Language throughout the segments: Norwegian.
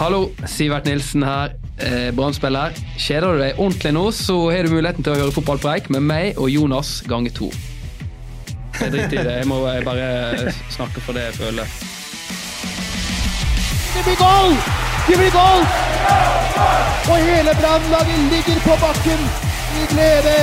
Hallo, Sivert Nilsen her, eh, Brann-spiller. Kjeder du deg ordentlig nå, så har du muligheten til å høre fotballpreik med meg og Jonas ganger to. Jeg driter i det, jeg må bare snakke for det jeg føler. Det blir goal! Det blir goal! Og hele Brannlaget ligger på bakken i glede.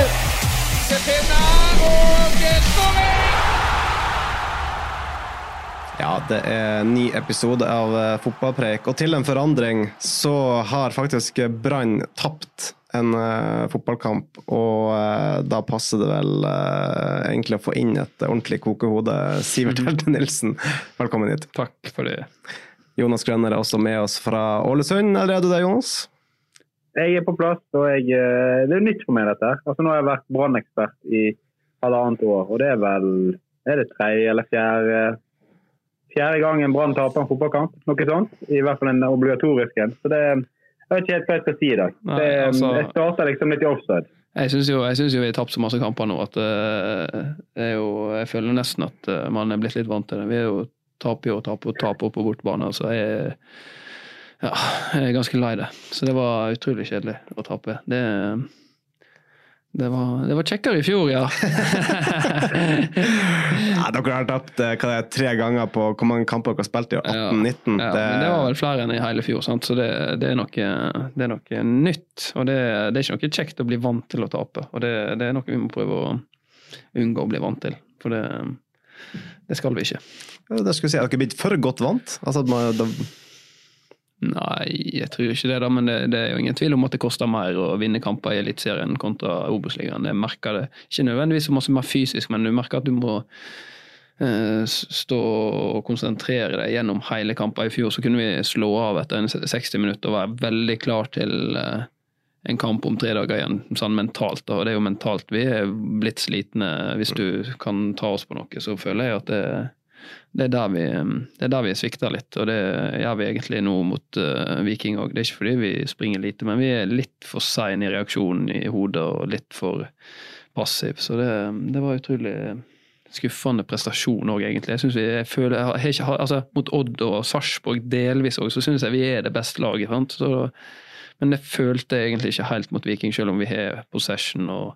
Ja, det er en ny episode av eh, Fotballpreik, og til en forandring så har faktisk Brann tapt en uh, fotballkamp, og uh, da passer det vel uh, egentlig å få inn et ordentlig kokehode. Sivert Helte Nilsen, velkommen hit. Takk for det. Jonas Grønner er også med oss fra Ålesund. Eller er du det, Jonas? Jeg er på plass, og jeg, det er nytt for meg dette. Altså, nå har jeg vært brannekspert i halvannet år, og det er vel er det tredje eller fjerde, fjerde gangen Brann taper en fotballkamp. Noe sånt. I hvert fall en obligatorisk en. Så det, jeg vet ikke helt hva jeg skal si i dag. Nei, Det, altså- Jeg starter liksom litt i offside. Jeg syns jo, jo vi har tapt så masse kamper nå at uh, det er jo, jeg føler nesten at uh, man er blitt litt vant til det. Vi er jo taper og taper og taper på bortebane. Så jeg, ja, jeg er ganske lei det. Så det var utrolig kjedelig å tape. Det, det, var, det var kjekkere i fjor, ja. Ja, dere har tapt eh, det tre ganger på hvor mange kamper dere har spilt i? 18-19? Ja, ja, det var vel flere enn i hele fjor, sant? så det, det, er noe, det er noe nytt. Og det, det er ikke noe kjekt å bli vant til å tape, og det, det er noe vi må prøve å unngå å bli vant til. For det, det skal vi ikke. Ja, det skulle si, Har dere blitt for godt vant? Altså, at man, Nei, jeg tror ikke det, da, men det, det er jo ingen tvil om at det koster mer å vinne kamper i Eliteserien kontra Obos-ligaen. Jeg merker det ikke nødvendigvis så masse mer fysisk, men du merker at du må eh, stå og konsentrere deg gjennom hele kampen. I fjor så kunne vi slå av etter en 60 minutter og være veldig klar til eh, en kamp om tre dager igjen, sånn mentalt. Da. Og det er jo mentalt vi er blitt slitne. Hvis du kan ta oss på noe, så føler jeg at det, det er der vi, det er vi svikter litt, og det gjør vi egentlig nå mot uh, Viking òg. Det er ikke fordi vi springer lite, men vi er litt for seine i reaksjonen i hodet og litt for passiv. Så det, det var utrolig skuffende prestasjon òg, egentlig. Jeg synes vi, jeg føler, jeg har ikke, altså, Mot Odd og Sarpsborg delvis òg, så syns jeg vi er det beste laget. Sant? Så, men jeg følte egentlig ikke helt mot Viking, selv om vi har possession og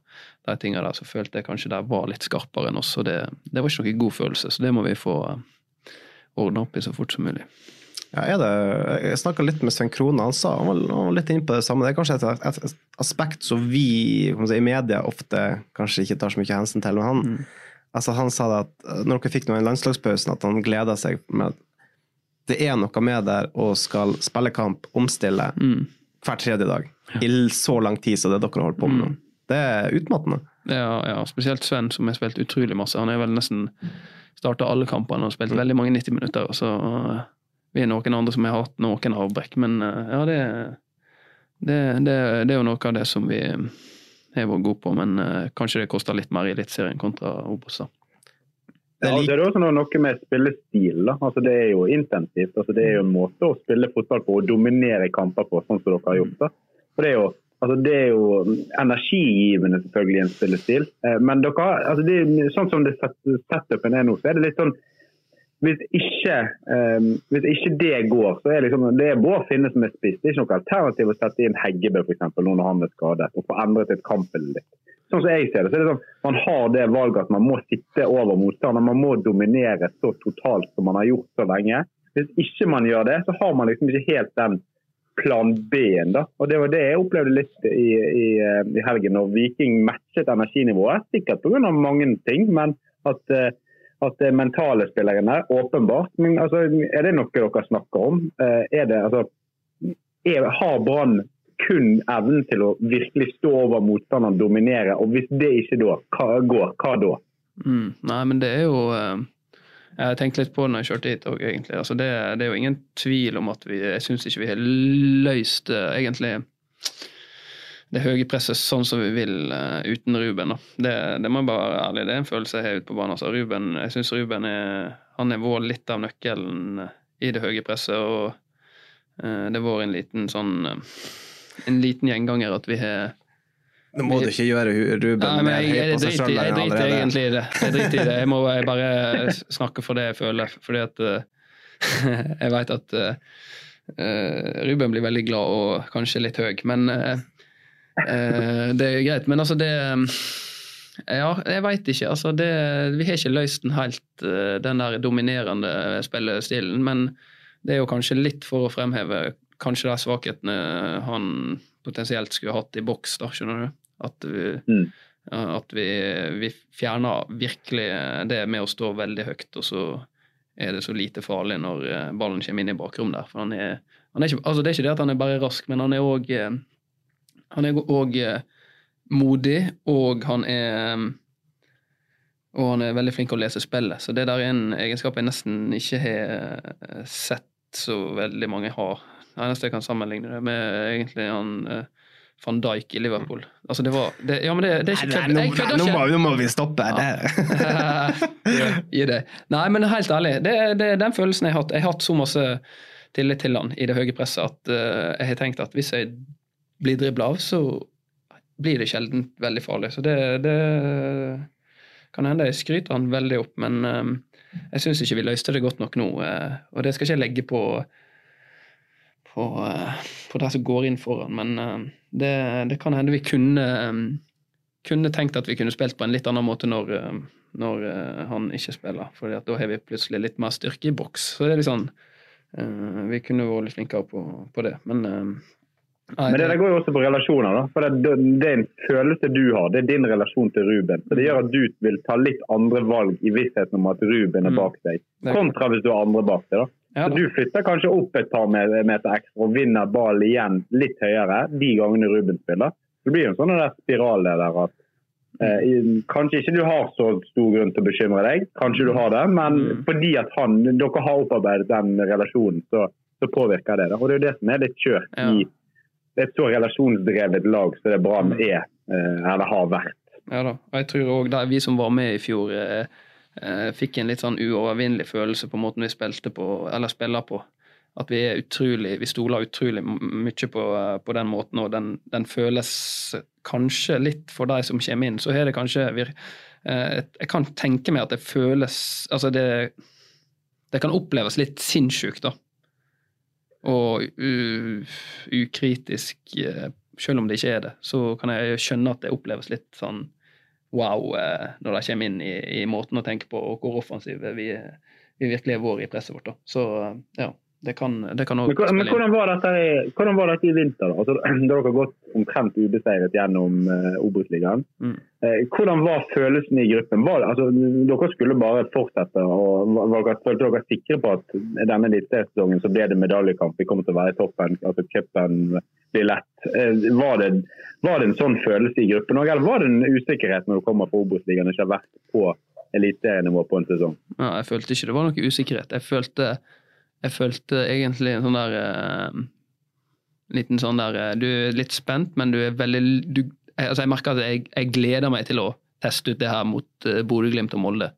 de tingene der, så følte jeg kanskje de var litt skarpere enn oss. og det, det var ikke noen god følelse, så det må vi få ordna opp i så fort som mulig. ja, er det, jeg snakka litt med Sven Krone, han sa han var, han var litt inne på det samme. Det er kanskje et, et, et aspekt som vi si, i media ofte kanskje ikke tar så mye hensyn til. Men han, altså, han sa det at når dere fikk noe i landslagspausen, at han gleda seg med at det er noe med der og skal spille kamp, omstille, hver tredje dag. I så lang tid som det dere holder på med nå. Det er utmattende. Ja, ja, spesielt Sven, som har spilt utrolig masse. Han har vel nesten starta alle kampene og spilt veldig mange 90 minutter. Så uh, vi er noen andre som har hatt noen avbrekk. Men uh, ja, det, det, det, det er jo noe av det som vi har vært gode på. Men kanskje det koster litt mer i Eliteserien kontra Obos. da. Ja, så er det også noe med spillestil. Altså, det er jo intensivt. Altså, det er jo en måte å spille fotball på og dominere kamper på, sånn som dere har gjort. Da. For det er jo, altså, det er jo energigivende selvfølgelig en spillestil. Eh, men dere, altså, det, sånn som det set- setupen er nå, så er det litt sånn hvis ikke, um, hvis ikke det går, så er liksom, det er Bård Finne som er spiss. Det er ikke noe alternativ å sette inn Heggebø for eksempel, nå når han er skadet, og få endret et kampbilde litt. Sånn som jeg ser det, så er det sånn, Man har det valget at man må sitte over motstanderen. Man må dominere så totalt som man har gjort så lenge. Hvis ikke man gjør det, så har man liksom ikke helt den plan B-en. da. Og Det var det jeg opplevde litt i, i, eh, i helgen, når Viking matchet energinivået. Sikkert pga. mange ting, men at, eh, at det er mentale spillerne, åpenbart. Men altså, er det noe dere snakker om? Eh, Er det, altså, er, har Brann kun evnen til å virkelig stå over motstanderen, dominere? Og hvis det ikke da, hva går, hva da? Mm, nei, men det er jo eh, Jeg tenkte litt på det når jeg kjørte hit òg, egentlig. Altså det, det, er jo ingen tvil om at vi Jeg syns ikke vi har løst uh, egentlig det høye presset sånn som vi vil uh, uten Ruben. Det, det, må jeg bare være ærlig, det er en følelse jeg har ute på banen. Altså, Ruben, jeg syns Ruben er han er vår litt av nøkkelen i det høye presset. og uh, Det har vært en liten sånn en liten gjenganger at vi har nå må du ikke gjøre Ruben Nei, men jeg, jeg, jeg, jeg, jeg driter egentlig i det. Jeg driter i det. Jeg må bare snakke for det jeg føler. Fordi at jeg veit at Ruben blir veldig glad og kanskje litt høy. Men det er greit. Men altså, det Ja, jeg veit ikke. Altså, det, vi har ikke løst den helt, den der dominerende spillestilen. Men det er jo kanskje litt for å fremheve kanskje de svakhetene han potensielt skulle hatt i boks, da, skjønner du. At vi, mm. at vi, vi fjerner virkelig det med å stå veldig høyt, og så er det så lite farlig når eh, ballen kommer inn i bakrom der. For han er, han er ikke, altså det er ikke det at han er bare rask, men han er òg eh, han er òg eh, modig, og han er og han er veldig flink til å lese spillet. Så det der er en egenskap jeg nesten ikke har sett så veldig mange har. Det eneste jeg kan sammenligne det med, egentlig han van Dijk i Liverpool. Altså, det var det, Ja, men det, det er ikke kødd. Jeg nå, ikke. Nå må, vi stoppe. Ja. Gi det. Nei, men helt ærlig, det er den følelsen jeg har hatt. Jeg har hatt så masse tillit til han i det høye presset at uh, jeg har tenkt at hvis jeg blir dribla av, så blir det sjelden veldig farlig. Så det, det kan hende jeg skryter han veldig opp, men um, jeg syns ikke vi løste det godt nok nå. Uh, og det skal ikke jeg legge på på, uh, på det som går inn foran, men det, det, kan hende vi kunne, um, kunne tenkt at vi kunne spilt på en litt annen måte når, når uh, han ikke spiller. For da har vi plutselig litt mer styrke i boks. Så det er litt sånn uh, Vi kunne vært litt flinkere på, på det. Men men det, det, går jo også på relasjoner. da, for det, det, er en følelse du har. Det er din relasjon til Ruben. Så Det gjør at du vil ta litt andre valg i vissheten om at Ruben er mm. bak deg, kontra hvis du har andre bak deg. da. Ja, så Du flytter kanskje opp et par meter ekstra og vinner ballen igjen litt høyere de gangene Ruben spiller. Det blir jo en sånn der spiral der at eh, kanskje ikke du har så stor grunn til å bekymre deg, kanskje du har det, men mm. fordi at han, dere har opparbeidet den relasjonen, så, så påvirker det. Da. Og Det er jo det som er litt kjørt ja. I et så relasjonsdrevet lag som det Brann bra er, eh, eller har vært. Ja da, og jeg tror òg vi som var med i fjor eh, eh, fikk en litt sånn uovervinnelig følelse på måten vi spilte på, eller spiller på. At vi er utrolig, vi stoler utrolig mye på, eh, på den måten, og den, den, føles kanskje litt for de som kommer inn. Så har det kanskje vir, eh, Jeg kan tenke meg at det føles Altså, det, det kan oppleves litt sinnssykt, da. Og ukritisk, uh, selv om det ikke er det, så kan jeg skjønne at det oppleves litt sånn wow eh, når de kommer inn i, i, måten å tenke på, og hvor offensive vi, vi virkelig er våre i presset vårt. Da. Så ja, det kan, det kan også men, men hvordan, var dette hvordan var dette i vinter? da? Altså, da dere har gått omtrent ubeseiret gjennom uh, Obos-ligaen. Mm. Eh, hvordan var følelsen i gruppen? Var, altså, dere skulle bare fortsette. og var, Følte dere sikre på at denne elitesesongen så ble det medaljekamp? Vi kommer til å være i toppen. altså Cupen blir lett. Eh, var, det, var, det, en sånn følelse i gruppen òg, eller var det en usikkerhet når du kommer fra Obos-ligaen og ikke har vært på eliteserienivå på en sesong? Ja, jeg følte ikke det var noe usikkerhet. Jeg følte jeg følte egentlig en sånn der uh, Liten sånn der uh, Du er litt spent, men du er veldig du, altså Jeg merker at jeg, jeg, gleder meg til å teste ut det her mot uh, Bodø-Glimt og Molde.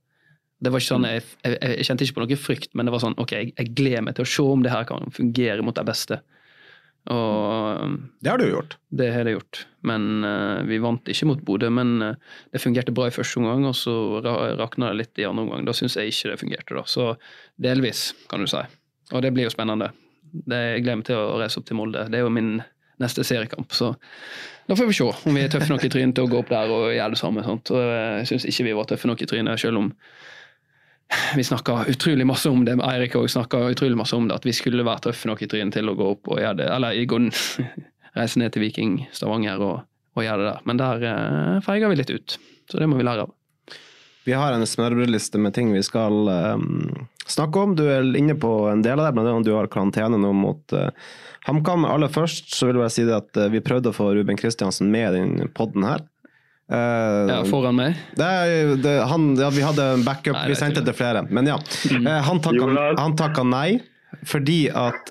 Det var ikke sånn, jeg, jeg, jeg, kjente ikke på noe frykt, men det var sånn ok, jeg, jeg gleder meg til å se om det her kan fungere mot de beste. Og, det har du gjort. Det har jeg gjort. Men uh, vi vant ikke mot Bodø. Men uh, det fungerte bra i første omgang, og så rakna det litt i andre omgang. Da syns jeg ikke det fungerte. da. Så delvis, kan du si. Og det blir jo spennende. Det, jeg gleder meg til å reise opp til Molde. Det er jo min neste seriekamp. Så da får vi se om vi er tøffe nok i trynet til å gå opp der og gjøre det samme. Sant? Og jeg syns ikke vi var tøffe nok i trynet, selv om vi snakka utrolig masse om det. Eirik òg snakka utrolig masse om det, at vi skulle være tøffe nok i trynet til å gå opp og gjøre det. Eller gå, reise ned til Viking Stavanger og, og, gjøre det der. Men der eh, feiga vi litt ut. Så det må vi lære av. Vi har en smørbrødliste med ting vi skal um, snakke om. Du er inne på en del av det, blant annet du har karantene nå mot uh, HamKam. Aller først så vil jeg si at uh, vi prøvde å få Ruben Kristiansen med i den poden her. Uh, ja, foran meg? Det, det, han, ja, vi hadde en backup, Nei, vi sendte til flere. Men ja. Mm. Uh, han takka nei. Fordi at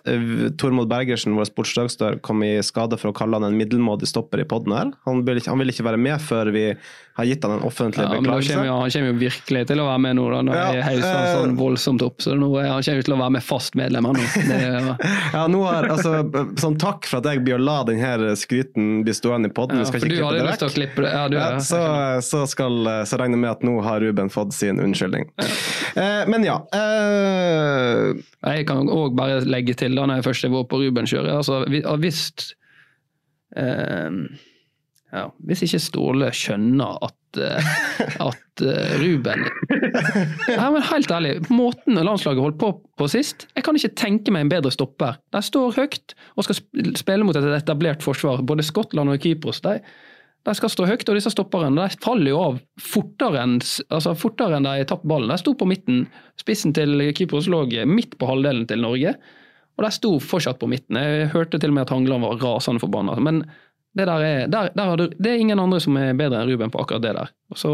Tormod Bergersen, vår sportsdagsdør, kom i skade for å kalle han en middelmådig stopper i poden her. Han vil, ikke, han vil, ikke, være med før vi har gitt han en offentlig ja, beklagelse. Kommer, han kommer jo virkelig til å være med nå, da, når ja, jeg hauser han sånn voldsomt opp. Så nå, han kommer til å være med fast medlem her nå. Det, ja, nå har, altså, sånn takk for at jeg blir å la denne skryten bli stående i poden. Ja, for du hadde lyst til å klippe det. Ja, du, ja, så, så, skal, så regner jeg med at nå har Ruben fått sin unnskyldning. Eh, men ja. Eh, jeg kan òg bare legge til, da når jeg først var på Ruben-kjøret altså, Hvis eh, ja, Hvis ikke Ståle skjønner at, uh, at uh, Ruben ja, men Helt ærlig, måten landslaget holdt på på sist Jeg kan ikke tenke meg en bedre stopper. De står høyt og skal spille mot et etablert forsvar. Både Skottland og Kypros. De, de skal stå høyt, og disse stopperne de faller jo av fortere enn, altså fortere enn de tapper ballen. De sto på midten. Spissen til Kypros lå midt på halvdelen til Norge, og de sto fortsatt på midten. Jeg hørte til og med at Hangland var rasende forbanna. Men det, er, der, der du, det er ingen andre som er bedre enn Ruben på akkurat det der. Så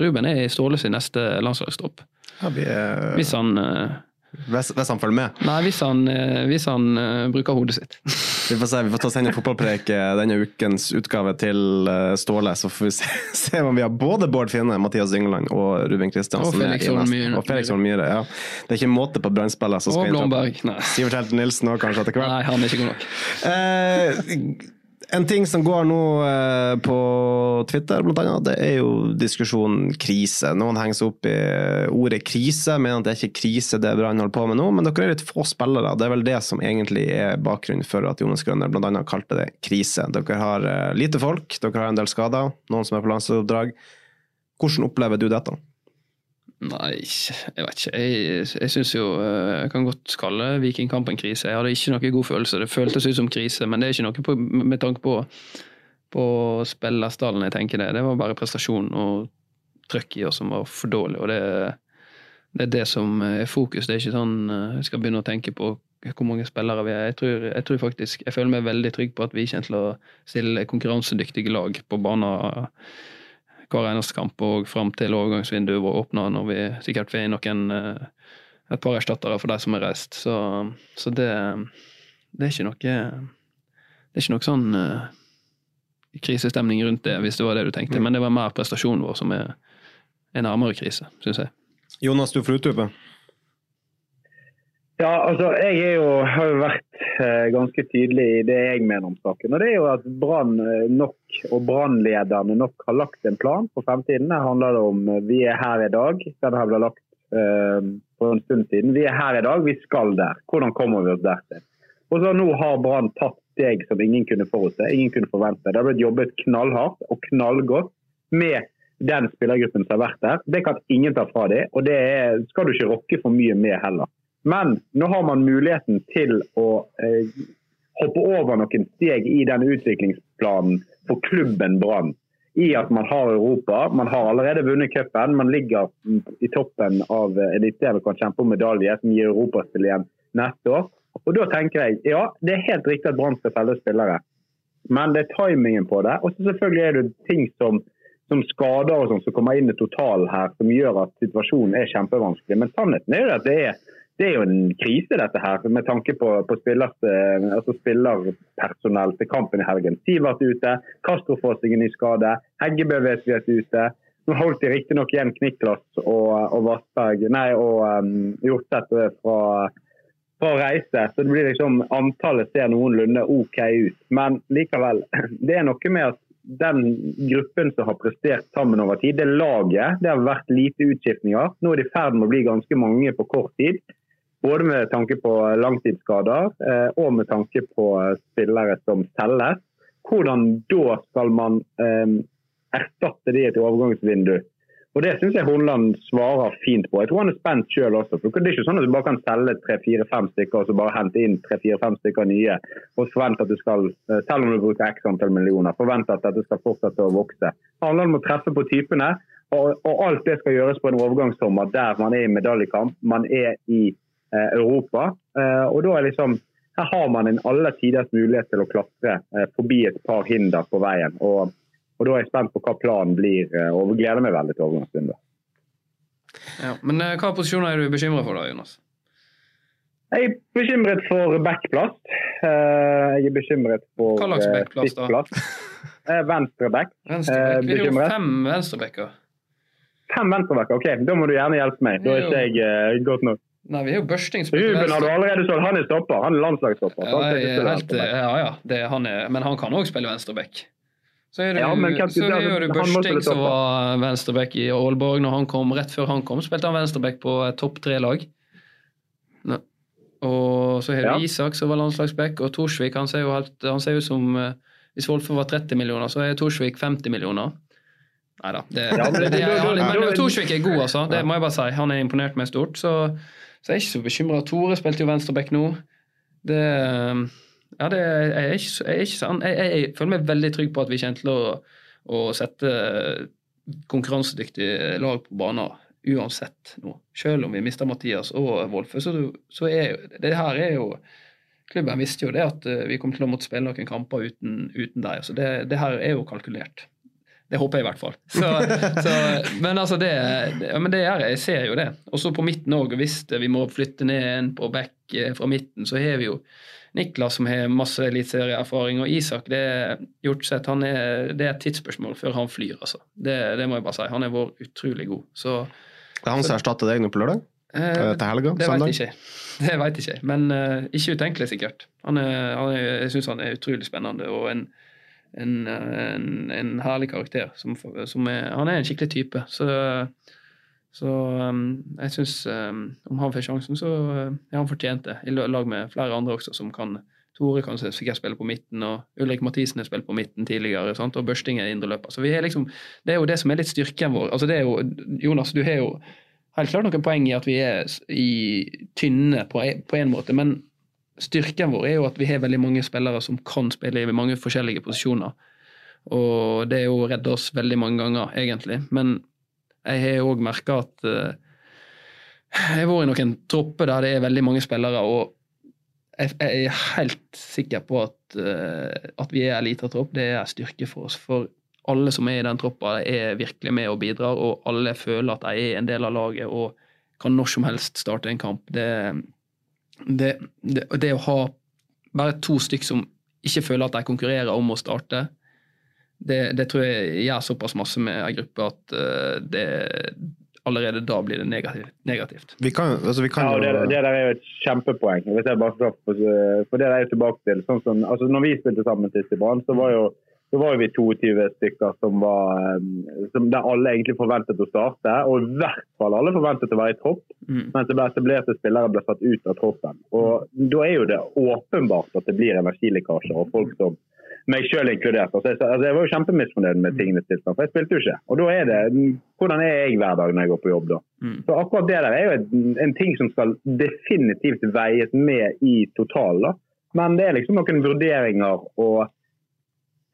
Ruben er i Ståle sin neste landslagstropp. Ja, er... Hvis han uh, hvis, hvis, han følger med? Nei, hvis han, uh, hvis han uh, bruker hodet sitt. Vi får se, vi får ta sende fotballpreik denne ukens utgave til Ståle, så får vi se, se om vi har både Bård Finne, Mathias Yngeland og Ruben Kristiansen. Og Felix Holm Myhre. Ja. Det er ikke måte på brannspillere som skal inn. Sivert Helten Nilsen òg, kanskje, etter hvert. Nei, han er ikke god nok. En ting som går nå eh, på Twitter, blant annet, det er jo diskusjonen krise. Noen henger seg opp i ordet krise, mener at det er ikke krise det Brann holder på med nå. Men dere er litt få spillere. Det er vel det som egentlig er bakgrunnen for at Jonas Grønner annet kalte det krise. Dere har eh, lite folk, dere har en del skader, noen som er på landslagsoppdrag. Hvordan opplever du dette? Nei, jeg vet ikke. Jeg, jeg syns jo eh, Jeg kan godt kalle Vikingkampen krise. Jeg hadde ikke noe god følelse. Det føltes ut som krise, men det er ikke noe på, med tanke på, på spillerstallen jeg tenker det. Det var bare prestasjon og trøkk i oss som var for dårlig. og det, det, er det som er fokus. Det er ikke sånn eh, jeg skal begynne å tenke på hvor mange spillere vi er. Jeg tror, jeg tror faktisk, jeg føler meg veldig trygg på at vi kommer til å stille konkurransedyktige lag på banen hver eneste kamp og fram til overgangsvinduet vårt åpner, når vi sikkert får inn noen eh, et par erstattere for de som har reist. Så, så det, det, er ikke noe Det er ikke noe sånn uh, krisestemning rundt det, hvis det var det du tenkte. Mm. Men det var mer prestasjonen vår som er, er nærmere krise, syns jeg. Jonas, du får utdype. Ja, altså, jeg jo, har jo vært eh, ganske tydelig i det jeg mener om saken. og Det er jo at Brann eh, nok og brannlederne nok har lagt en plan for fremtiden. Det handler om eh, vi er her i dag. Den har blitt lagt eh, for en stund siden. Vi er her i dag, vi skal der. Hvordan kommer vi oss der til? Og så Nå har Brann tatt steg som ingen kunne forutse, ingen kunne forvente. Det har blitt jobbet knallhardt og knallgodt med den spillergruppen som har vært der. Det kan ingen ta fra dem, og det er, skal du ikke rokke for mye med heller. Men nå har man muligheten til å eh, hoppe over noen steg i den utviklingsplanen for klubben Brann. I at man har Europa, man har allerede vunnet cupen, man ligger i toppen av eliteserien og kan kjempe om medalje, som gir europaspill igjen neste år. Og Da tenker jeg ja, det er helt riktig at Brann skal selge spillere, men det er timingen på det. Og så selvfølgelig er det ting som, som skader og sånn som kommer inn i totalen her, som gjør at situasjonen er kjempevanskelig. Men sannheten er jo at det er det er jo en krise, dette her, med tanke på, på spillers, altså spillerpersonell til kampen i helgen. Sivert ute, Castro ny skade, Heggebø vet vi er ute. Nå holdt de riktignok igjen Kniklas og, og Vassberg, nei, og um, fra, fra reise, så det blir liksom antallet ser noenlunde OK ut. Men likevel, det er noe med at den gruppen som har prestert sammen over tid, det laget, det har vært lite utskiftninger. Nå er det i ferd med å bli ganske mange på kort tid. Både med tanke på langtidsskader eh, og med tanke på spillere som selges. Hvordan da skal man eh, erstatte de i et overgangsvindu? Og Det syns jeg Hornland svarer fint på. Jeg tror han er spent sjøl også. For det er ikke sånn at du bare kan selge tre-fire-fem stykker og så bare hente inn tre-fire-fem stykker nye og forvente at du skal, eh, selv om du bruker x antall millioner, forvente at dette skal fortsette å vokse. Det handler om å treffe på typene, og, og alt det skal gjøres på en overgangssommer der man er i medaljekamp, man er i Eh, Europa. Eh, og da er liksom her har man en alle tiders mulighet til å klatre eh, forbi et par hinder på veien. Og Og Da er jeg spent på hva planen blir, eh, og gleder meg veldig til overgangsrunden. Ja, men eh, hva posisjoner er du bekymret for da, Jonas? Jeg er bekymret for backplass. Eh, Jeg er bekymret for Hva slags eh, backplass da? Eh. Venstreback. Eh, Vi har jo fem venstrebacker. Fem venstrebacker, ok. Da må du gjerne hjelpe meg. Da er ikke jeg eh, godt nok. Nei, vi er jo Børsting Ruben har du allerede sagt. Han er stopper. Han er landslagsstopper. Ja, jeg helt, ja, ja, det, han er, men han kan òg spille venstreback. Så er det, Ja, men så er det Børsting som var venstreback i Aalborg når han kom. Rett før han kom, spilte han venstreback på topp tre-lag. Og så har du Ja. Isak som var landslagsback, og Torsvik han ser jo helt, han ser ut som eh, Hvis Wolfe var 30 millioner, så er Torsvik 50 millioner. Nei da. Det, men det, det- Torsvik er god, altså. Det må jeg bare si. Han er imponert meg stort. Så, så jeg er ikke så bekymra. Tore spilte jo venstreback nå. Det Ja, det jeg er ikke, jeg, er ikke jeg, jeg, føler meg veldig trygg på at vi kommer til å, å sette konkurransedyktige lag på banen uansett nå. Selv om vi mister Mathias og Wolfe, så, så er jo det her er jo Klubben visste jo det at eh, vi kom til å måtte spille noen kamper uten, uten deg. Så det, det her er jo kalkulert. Det håper jeg i hvert fall. Så, så, men altså det, ja, men det er, jeg ser jo det. Og så på midten òg, hvis vi må flytte ned en på back eh, fra midten, så har vi jo Niklas som har masse eliteserieerfaring, og Isak det er gjort sett, han er, det er et tidsspørsmål før han flyr, altså. Det, det må jeg bare si. Han er vår utrolig god. Så Det er han som erstatter deg nå på lørdag? eh, Til helga? det veit ikke jeg. Det vet ikke men uh, ikke utenkelig sikkert. Han er, han er, jeg syns han er utrolig spennende og en, en, en, en herlig karakter. Som, som er, han er en skikkelig type. Så, så um, jeg syns um, om han får sjansen, så uh, har han fortjent det. I lag med flere andre også som kan Tore kan sikkert spille på midten, og Ulrik Mathisen har spilt på midten tidligere, sant? og Børsting er indreløper. Så vi er liksom, det er jo det som er litt styrken vår. Altså det er jo, Jonas, du har jo helt klart noen poeng i at vi er i tynne på, en- på en måte, men styrken vår er jo at vi har veldig mange spillere som kan spille i mange forskjellige posisjoner. Og det er jo redda oss veldig mange ganger, egentlig. Men jeg har òg merka at eh, jeg har vært i noen tropper der det er veldig mange spillere, og jeg, er helt sikker på at, eh, at vi er elitetropp. Det er en styrke for oss. For alle som er i den troppa, er virkelig med og bidrar, og alle føler at de er en del av laget og kan når som helst starte en kamp. Det, det, det, det å ha bare to stykk som ikke føler at de konkurrerer om å starte, det, det tror jeg gjør såpass masse med ei gruppe at eh, det, allerede da blir det negativt. negativt. Vi kan, altså, vi kan Ja, det, det der er jo et kjempepoeng. Hvis jeg bare skal, for, for det der er jo tilbake til sånn som, altså Når vi spilte sammen sist i Brann, så var jo så var vi 22 stykker som var, som der alle egentlig forventet å starte. Og i hvert fall alle forventet å være i tropp, Mm. mens det ble etablerte spillere ble satt ut av troppen. Og Da er jo det åpenbart at det blir energilekkasjer og folk som meg selv inkludert. Altså altså jeg var jo kjempemisfornøyd med tingenes tilstand, for jeg spilte jo ikke. Og da er det Hvordan er jeg hver dag når jeg går på jobb, da? Mm. Så akkurat det der er jo en, en ting som skal definitivt veies med i totalen. Men det er liksom noen vurderinger og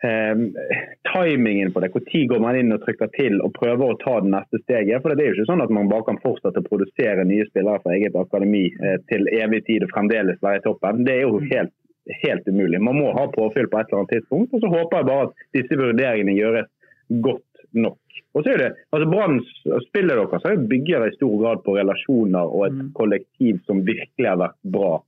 timingen på det. Når går man inn og trykker til og prøver å ta det neste steget? For det er jo ikke sånn at man bare kan fortsette å produsere nye spillere fra eget akademi eh, til evig tid og fremdeles være i toppen. Det er jo helt, helt umulig. Man må ha påfyll på et eller annet tidspunkt. Og så håper jeg bare at disse vurderingene gjøres godt nok. Og så er det, altså Branns spillet deres bygger i stor grad på relasjoner og et kollektiv som virkelig har vært bra.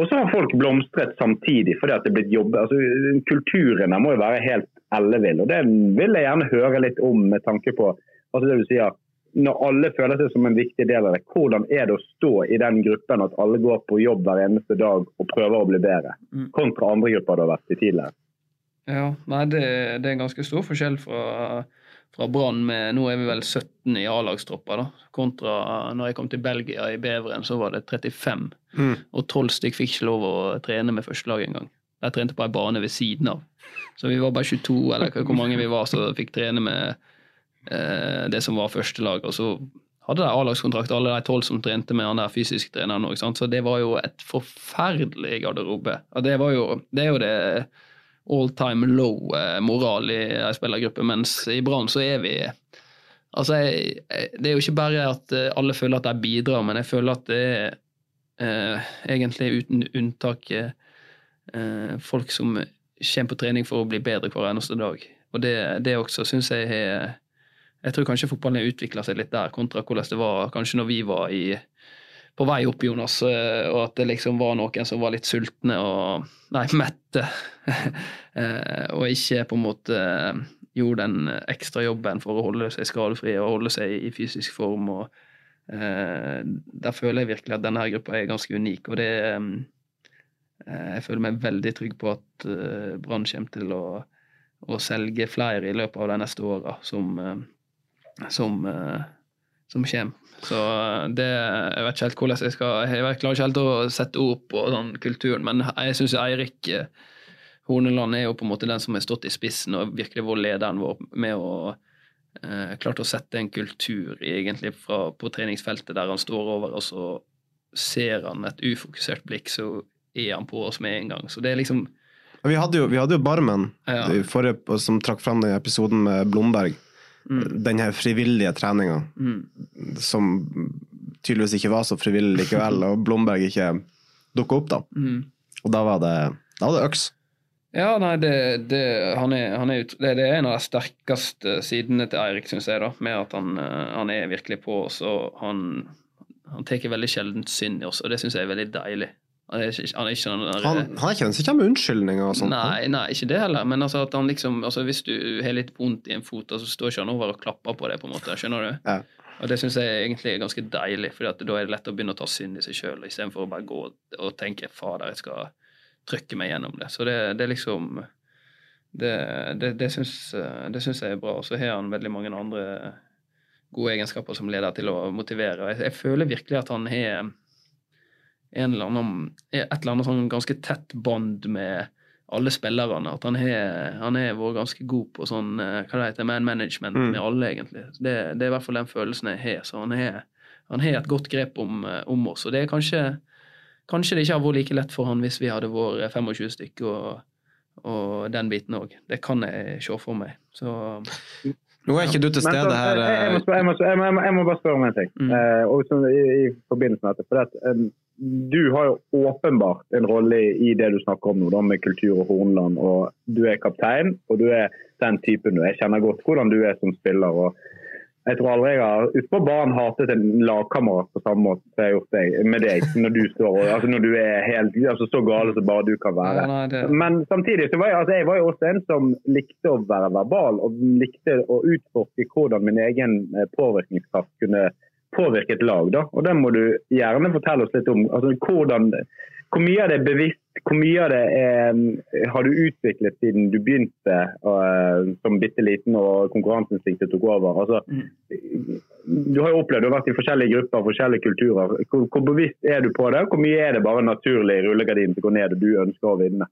Og så har folk blomstret samtidig fordi at det er blitt jobbet. Altså, kulturen her må jo være helt ellevill. Og det vil jeg gjerne høre litt om med tanke på altså det du sier, når alle føler seg som en viktig del av det. Hvordan er det å stå i den gruppen at alle går på jobb hver eneste dag og prøver å bli bedre, kontra andre grupper det har vært i tidligere? Ja, nei, det, det er en ganske stor forskjell fra, fra Brann med Nå er vi vel 17 i A-lagstropper, da. Kontra når jeg kom til Belgia i Beveren, så var det 35. Mm. Og 12 stykk fikk ikke lov å trene med førstelaget engang. Jeg trente på ei bane ved siden av. Så vi var bare 22, eller hvor mange vi var som fikk trene med eh, det som var førstelaget. Og så hadde de A-lagskontrakt, alle de tolv som trente med han der fysiske treneren òg. Så det var jo et forferdelig garderobe. Og det, var jo, det er jo det all time low eh, moral i ei spillergruppe, mens i Brann så er vi Altså, jeg, jeg, det er jo ikke bare at eh, alle føler at de bidrar, men jeg føler at det er eh, egentlig uten unntak eh, folk som kommer på trening for å bli bedre hver eneste dag. Og det, det også syns jeg har Jeg tror kanskje fotballen har utvikla seg litt der, kontra hvordan det var kanskje når vi var i, på vei opp, Jonas, eh, og at det liksom var noen som var litt sultne og Nei, mette. Eh, og ikke på en måte gjorde den ekstra jobben for å holde seg skadefri og holde seg i fysisk form. og eh, Der føler jeg virkelig at denne gruppa er ganske unik. og det eh, Jeg føler meg veldig trygg på at eh, Brann kommer til å, å, selge flere i løpet av de neste åra som, eh, som, eh, som kommer. Så det, Jeg vet ikke helt hvordan jeg skal Jeg klarer ikke helt å sette ord på sånn kulturen, men jeg syns Eirik Horneland er jo på en måte den som har stått i spissen og virkelig vært lederen vår med å eh, klart å sette en kultur egentlig fra, på treningsfeltet der han står over, og så ser han et ufokusert blikk, så er han på oss med en gang. Så det er liksom Vi hadde jo, vi hadde jo Barmen ja. forrige, som trakk fram den episoden med Blomberg. Mm. Den her frivillige treninga mm. som tydeligvis ikke var så frivillig likevel, og Blomberg ikke dukka opp, da. Mm. Og da var det, da var det øks. Ja, nei, det, det, han er, han er, det, det, er en av de sterkeste sidene til Eirik, syns jeg, da, med at han, eh, han, er virkelig på oss. og Han, han tar veldig sjelden synd i oss, og det syns jeg er veldig deilig. Han er ikke, han er ikke, han, han er ikke den som kommer med unnskyldninger og sånt? Nei, nei, ikke det heller. Men altså at han liksom, altså hvis du har litt vondt i en fot, så altså står ikke han over og klapper på det, på en måte. Skjønner du? Ja. Og det syns jeg egentlig er ganske deilig, for da er det lett å begynne å ta synd i seg sjøl, istedenfor å bare gå og tenke 'fader, jeg skal' trykke meg gjennom det. Så det, det er liksom Det, det, det syns, jeg er bra. Og så har han veldig mange andre gode egenskaper som leder til å motivere. Jeg, jeg føler virkelig at han har eller annen, et eller annet sånn ganske tett bånd med alle spillerne. At han har vært ganske god på sånn hva det heter, man management mm. med alle, egentlig. Det, det, er i hvert fall den følelsen jeg har. Så han har, han har et godt grep om, om oss. Og det er kanskje Kanskje det ikke har vært like lett for han hvis vi hadde vært 25 stykker og, og den biten òg. Det kan jeg se for meg. Så nå er ikke du til stede her. Jeg, jeg, må, jeg, må, jeg, må, bare spørre om en ting. Mm. Uh, i, i, forbindelse med dette. For at, um, du har jo åpenbart en rolle i, i det du snakker om nå, da, med kultur og Hornland. Og du er kaptein, og du er den typen du er. Jeg kjenner godt hvordan du er som spiller. og jeg tror aldri jeg har utpå barn hatet en lagkamerat på samme måte som jeg har gjort deg, med deg. Når du, står, altså når du er helt altså så gale som bare du kan være. Ja, nei, det... Men samtidig så var jeg, altså jeg var jo også en som likte å være verbal, og likte å utforske hvordan min egen eh, påvirkningskraft kunne påvirke et lag. Da. Og det må du gjerne fortelle oss litt om. Altså, hvordan, hvor mye av det er bevisst hvor mye av det er, har du utviklet siden du begynte uh, som bitte liten og konkurranseinstinktet tok over? Altså, mm. Du har jo opplevd, du har vært i forskjellige grupper forskjellige kulturer. Hvor, hvor, bevisst er du på det? Hvor mye er det bare naturlig rullegardin som går ned og du ønsker å vinne?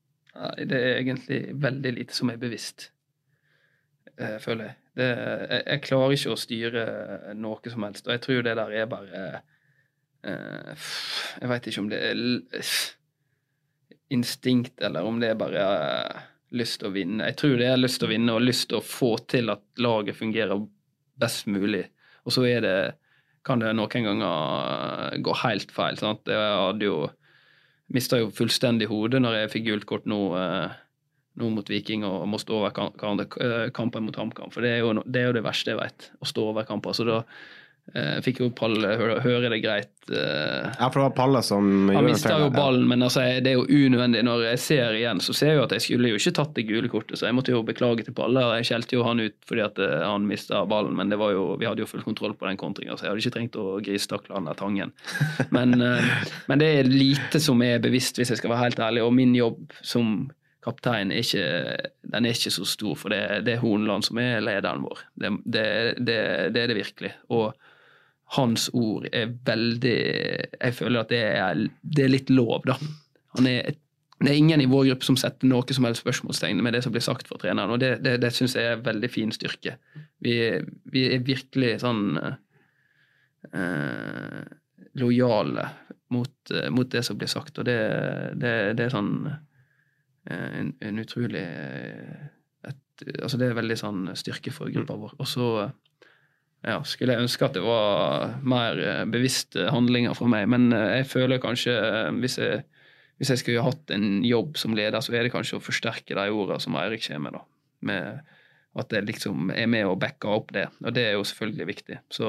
Det er egentlig veldig lite som er bevisst, uh, føler jeg. Det, jeg. jeg. klarer ikke å styre noe som helst, og jeg tror det der er bare uh, Jeg veit ikke om det er instinkt, eller om det er bare uh, lyst til å vinne. Jeg tror det er lyst til å vinne og lyst til å få til at laget fungerer best mulig. Og så er det, kan det noen ganger gå helt feil. Sant? Jeg hadde jo mista jo fullstendig hodet når jeg fikk gult kort nå, uh, nå mot Viking og må stå over eh, kampen mot HamKam. For det er, jo, det er, jo, det verste jeg vet, å stå over kamper. Så da eh, fikk jo Palle høre, høre, det greit. Eh. Ja, for det var Palle som Han mista jo ballen, men altså, det er jo unødvendig. Når jeg ser igjen, så ser jeg jo at jeg skulle jo ikke tatt det gule kortet, så jeg måtte jo beklage til Palle. og Jeg skjelte jo han ut fordi at eh, han mista ballen, men det var jo, vi hadde jo full kontroll på den kontringa, så jeg hadde ikke trengt å gristakle han der Tangen. Men, men, det er lite som er bevisst, hvis jeg skal være helt ærlig, og min jobb som kaptein er ikke, den er ikke så stor, for det, det er Hornland som er lederen vår. Det, det, det, det er det virkelig. Og hans ord er veldig Jeg føler at det er, er litt lov, da. Er, det er ingen i vår gruppe som setter noe som helst spørsmålstegn med det som blir sagt for treneren, og det, det, syns jeg er en veldig fin styrke. Vi, vi er virkelig sånn eh, lojale mot, mot, det som blir sagt, og det, det er sånn en, en, utrolig eh, et, Altså det er veldig sånn styrke for gruppa vår. Og så ja, skulle jeg ønske at det var mer eh, bevisste handlinger for meg. Men eh, jeg føler kanskje, eh, hvis jeg, hvis jeg skulle hatt en jobb som leder, så er det kanskje å forsterke de ordene som Eirik kommer med. da. Med at jeg liksom er med og backer opp det. Og det er jo selvfølgelig viktig. Så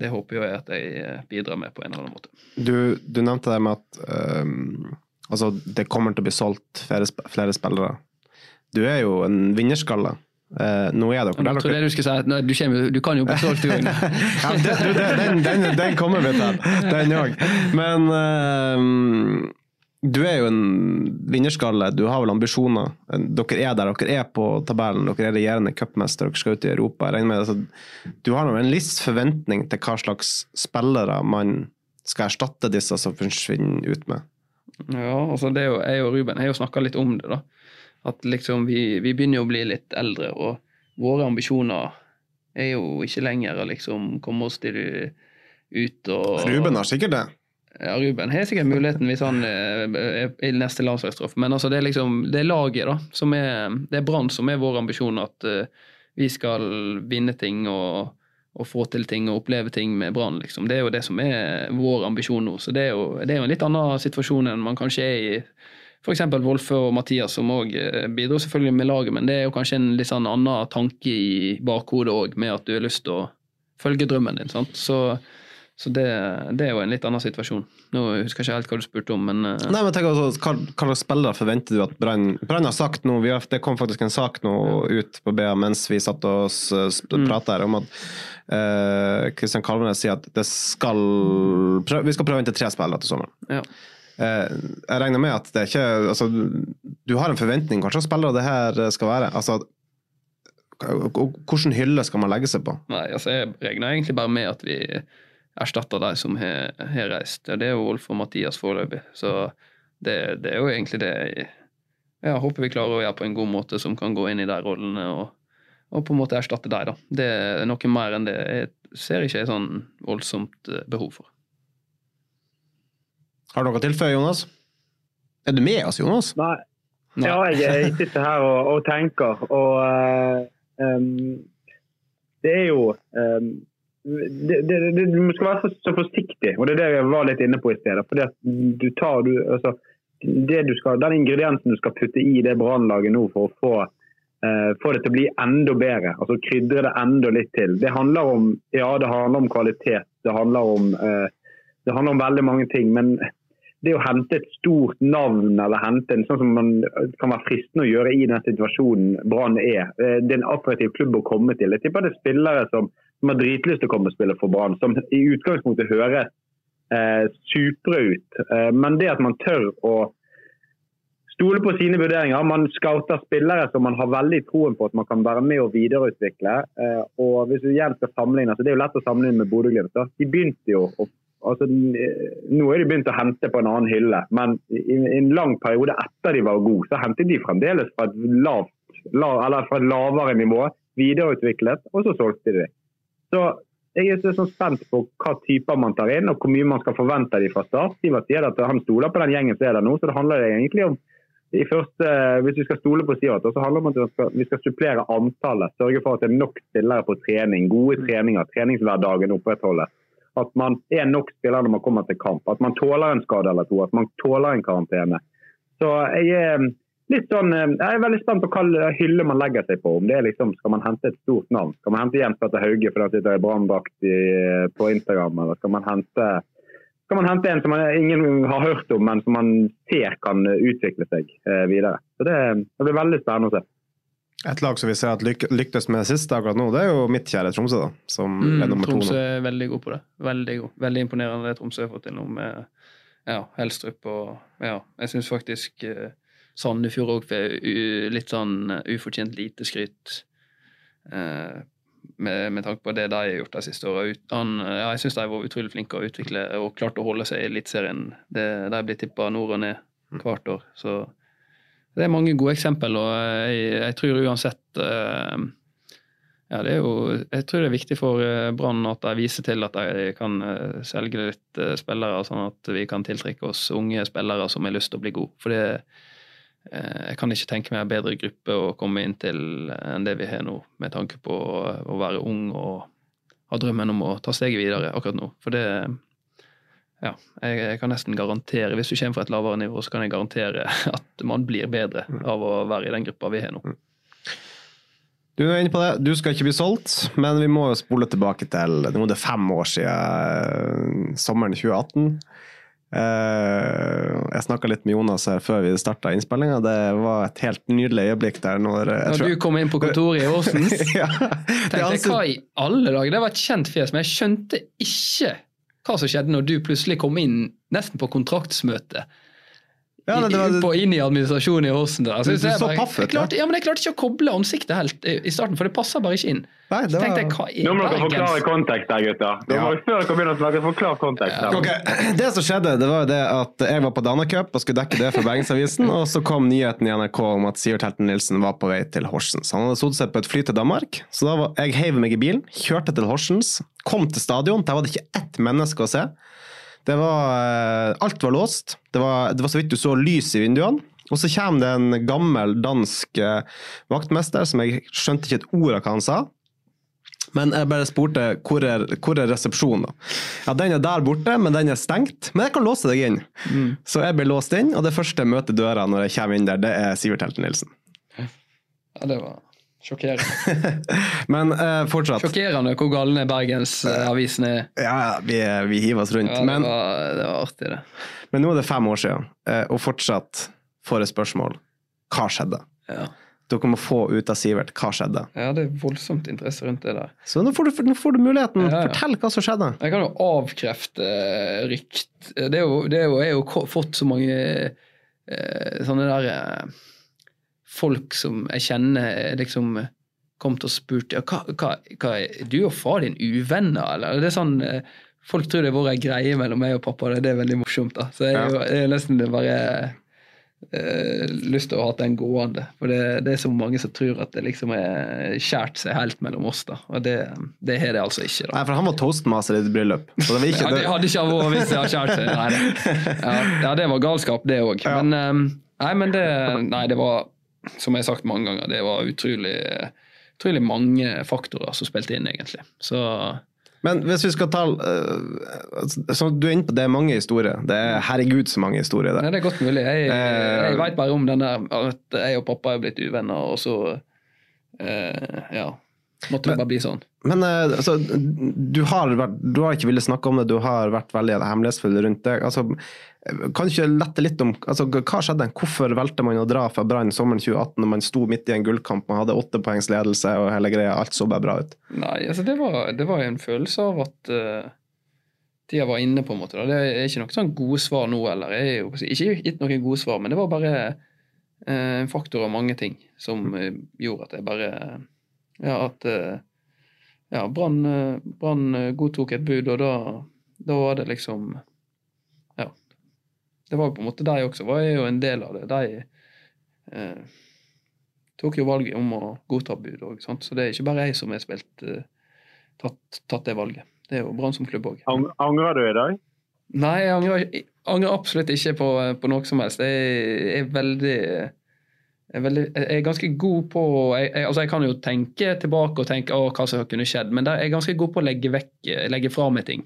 det håper jeg at jeg bidrar med på en eller annen måte. Du, du nevnte det med at um, altså det kommer til å bli solgt flere, flere spillere. Du er jo en vinnerskalle. Uh, nå er dere der. Dere... du si at du, kommer, du kan jo bli solgt, du òg. ja, den, den, den, kommer vi til, den òg. Men uh, du er jo en vinnerskalle, du har vel ambisjoner. Dere er der dere er på tabellen, dere er regjerende cupmester, dere skal ut i Europa. Med, altså, du har en viss forventning til hva slags spillere man skal erstatte disse som forsvinner ut med. Ja, altså det er jo, jeg og Ruben har jo snakka litt om det. da. At liksom vi, vi begynner å bli litt eldre, og våre ambisjoner er jo ikke lenger å liksom komme oss til ut og Ruben har sikkert det. Ja, Ruben har sikkert muligheten hvis han eh, er i neste landslagstroff. Men altså, det er liksom, det er laget, da. Som er, det er Brann som er vår ambisjon. At uh, vi skal vinne ting og, og, få til ting og oppleve ting med Brann. Liksom. Det er jo det som er vår ambisjon nå. Så det er jo, det er jo en litt annen situasjon enn man kanskje er i f.eks. Wolfe og Mathias, som òg eh, bidro selvfølgelig med laget. Men det er jo kanskje en litt sånn annen tanke i bakhodet òg, med at du har lyst til å følge drømmen din. sant? Så så det, det, er jo en litt annen situasjon. Nå husker jeg ikke helt hva du spurte om, men uh... Nei, men tenk altså, Hva, slags spillere forventer du at Brann har sagt nå? Har, det kom faktisk en sak nå ut på BA mens vi satt og mm. prata her, om at Kristian uh, Kalvenes sier at det skal prøve, vi skal prøve inn til tre spillere til sommeren. Ja. Uh, jeg regner med at det er ikke altså, Du har en forventning hva slags spillere det her skal være. altså Hvilken hylle skal man legge seg på? Nei, altså Jeg regner egentlig bare med at vi erstatter de som har, har reist. Det er jo Wolf og Mathias foreløpig. Så det, det, er jo egentlig det jeg, jeg håper vi klarer å gjøre på en god måte, som kan gå inn i de rollene og, og på en måte erstatte deg. da. Det er noe mer enn det jeg ser ikke er sånn voldsomt eh, behov for. Har du noe å tilføye, Jonas? Er du med oss, Jonas? Nei. Nei. Ja, jeg, jeg, sitter her og, og tenker, og uh, um, det er jo um, det, det, det, du skal være så forsiktig, og det er det jeg var litt inne på i stedet. fordi at du tar, du, altså, du skal, Den ingrediensen du skal putte i det brannlaget nå for å få, få, det til å bli enda bedre, altså krydre det enda litt til. Det handler om ja, det handler om kvalitet, det handler om, uh, det handler om veldig mange ting. men det å hente et stort navn eller hente en sånn som man kan være fristende å gjøre i den situasjonen Brann er. Eh, det er en attraktiv klubb å komme til. Jeg tipper det er spillere som som har dritlyst til å komme og spille for Brann, som i utgangspunktet høres eh, supre ut. Eh, men det at man tør å stole på sine vurderinger, man scouter spillere som man har veldig troen på at man kan være med og videreutvikle. Eh, og hvis du igjen skal sammenligne, så Det er jo lett å sammenligne med Bodø-Glimt. De begynte jo Altså, nå er de begynt å hente på en annen hylle, men i en lang periode etter de var gode, så hentet de fremdeles fra et, lavt, lav, fra et lavere nivå, videreutviklet, og så solgte de. Så jeg er så spent på hva typer man tar inn, og hvor mye man skal forvente av dem fra start. Sivert sier at han stoler på den gjengen som er der nå, så det handler egentlig om i første, Hvis vi skal stole på Sivert, så handler det om at vi skal, supplere antallet. Sørge for at det er nok spillere på trening. Gode treninger. Treningshverdagen opprettholdes. At man er nok spillere når man kommer til kamp. At man tåler en skade eller to. At man tåler en karantene. Så jeg er litt sånn, eh, Jeg er veldig spent på hva hylle man legger seg på. Om det er liksom, Skal man hente et stort navn? Skal man hente Jens Petter Hauge fordi han sitter i branndrakt på Instagram? Eller skal man hente skal man hente en som ingen har hørt om, men som man ser kan utvikle seg eh, videre. Så Det, det blir veldig spennende å se. Et lag som vi ser at lyk lyktes med sist akkurat nå, det er jo mitt kjære Tromsø. da, som mm, er nummer Tromsø er veldig god på det. Veldig god. Veldig imponerende det Tromsø har fått til nå med ja, Helstrup. og ja, Jeg syns faktisk eh, Sandefjord òg får litt sånn eh, ufortjent lite skryt. Eh, med, med, tanke på det de har gjort de siste åra. Ja, jeg syns de har vært utrolig flinke å utvikle og klart å holde seg i Eliteserien. De blir tippa nord og ned mm. hvert år. Så det er mange gode eksempel, og jeg, jeg tror uansett eh, ja, det jo, jeg tror det er viktig for eh, Brann at de viser til at de kan eh, selge litt spillere, sånn at vi kan tiltrekke oss unge spillere som har lyst til å bli gode. For det, jeg kan ikke tenke meg en bedre gruppe å komme inn til enn det vi har nå, med tanke på å være ung og ha drømmen om å ta steget videre akkurat nå. For det Ja, jeg, kan nesten garantere Hvis du kommer fra et lavere nivå, så kan jeg garantere at man blir bedre av å være i den gruppa vi har nå. Du er inne på det. Du skal ikke bli solgt, men vi må jo spole tilbake til Nå er det fem år siden eh, sommeren 2018. Eh, jeg snakka litt med Jonas her før vi starta innspillinga. Det var et helt nydelig øyeblikk der når jeg Når tror- du kom inn på kontoret i Åsens, ja, tenkte jeg altså- hva i alle dager? Det var et kjent fjes, men jeg skjønte ikke hva som skjedde når du plutselig kom inn nesten på kontraktsmøte. Ja, det, det var, på, inn i administrasjonen i Horsen. der. Altså, Du- du jeg så bare- paff ut, jeg klarte, ja, men jeg klarte ikke å koble ansiktet helt i i starten, for det passa bare ikke inn. Nei, det Så jeg, hva Nå må dere forklare kontekst her, gutter. Da må Ja. Før dere begynner å snakke, forklar kontekst. her. Ok, Det som skjedde, det var jo det at jeg var på Danacup og skulle dekke det for Bergensavisen, og så kom nyheten i NRK om at Sivert Helten Nilsen var på vei til Horsens. Han hadde sittet seg på et fly til Danmark, så da var, jeg heiv meg i bilen, kjørte til Horsens, kom til stadion, der var det ikke ett menneske å se. Det var, eh, alt var låst, det var, det var så vidt du så lys i vinduene. Og så kommer det en gammel dansk eh, vaktmester som jeg skjønte ikke et ord av hva han sa. Men jeg bare spurte hvor er, hvor er resepsjonen. da? Ja, Den er der borte, men den er stengt. Men jeg kan låse deg inn. Så jeg blir låst inn, og det første jeg møter døra når jeg kommer inn der, det er Sivert Helten Nilsen. Ja, det var sjokkerende. Men uh, fortsatt. Sjokkerende hvor galne Bergensavisen er. Ja, vi, vi hiver oss rundt. Ja, det, men, var, det var artig, det. men nå er det fem år siden, eh, og fortsatt får jeg spørsmål. Hva skjedde? Ja. Dere må få ut av Sivert hva skjedde. ja, det er voldsomt interesse rundt det der. Så nå får du, nå får du muligheten. Ja, ja. Fortell hva som skjedde. Jeg kan jo avkrefte eh, rykt Det er jo, det er jo, jeg har jo fått så mange eh, sånne der eh, folk som jeg kjenner eh, liksom kommet og spurt ja, hva, hva, hva du og far din uvenner, eller? Det er sånn eh, Folk tror det har vært ei greie mellom meg og pappa, det er veldig morsomt. da. Så jeg, jo- jeg nesten bare eh, lyst til å ha den gående. For det, det er så mange som tror at det liksom er skjært seg helt mellom oss, da. Og det, har det altså ikke. da. Nei, for han var toastmaster i ditt bryllup. Så det var ikke, Ja, det hadde ikke vært hvis det hadde skjært seg. Nei, det. Ja, ja, det var galskap, det òg. Men, eh, nei, men det, nei, det var, som jeg har sagt mange ganger, det var utrolig, utrolig mange faktorer som spilte inn, egentlig. Så Men hvis vi skal ta uh, så Du er inne på det er mange historier. Det er herregud så mange historier nei, det er godt mulig. Jeg, Eh, jeg veit bare om den der at jeg og pappa er blitt uvenner, og så eh, Ja. Måtte det bare bli sånn. Men eh, altså, du har, vært, du har ikke villet snakke om det, du har vært veldig hemmelighetsfull rundt det. Altså, kan du ikke lette litt om altså, hva skjedde? Hvorfor valgte man å dra fra Brann sommeren 2018 når man sto midt i en gullkamp, man hadde åtte poengs ledelse og hele greia, alt så bare bra ut? Nei, altså det var, det var en følelse av at uh, tida var inne, på en måte. Da. Det er ikke noe sånn gode svar nå heller. Jeg er jo ikke gitt noen gode svar, men det var bare eh, en faktor av mange ting som gjorde at jeg bare Ja, at eh, ja, Brann eh, Brann, eh, godtok et bud, og da, da var det liksom Ja. Det var jo på en måte de også, var jo en del av det. De eh, tok jo valget om å godta bud òg, så det er ikke bare jeg som har spilt eh, tatt, tatt det valget. Det er jo Brann som klubb òg. Ang- Angrer du i dag? Nei, jeg angrer, jeg angrer absolutt ikke på, på noe som helst. Jeg er veldig jeg er, veldig, er ganske god på jeg, jeg, altså jeg kan jo tenke tilbake og tenke å, hva som kunne skjedd, men jeg er ganske god på å legge vekk, legge fra meg ting.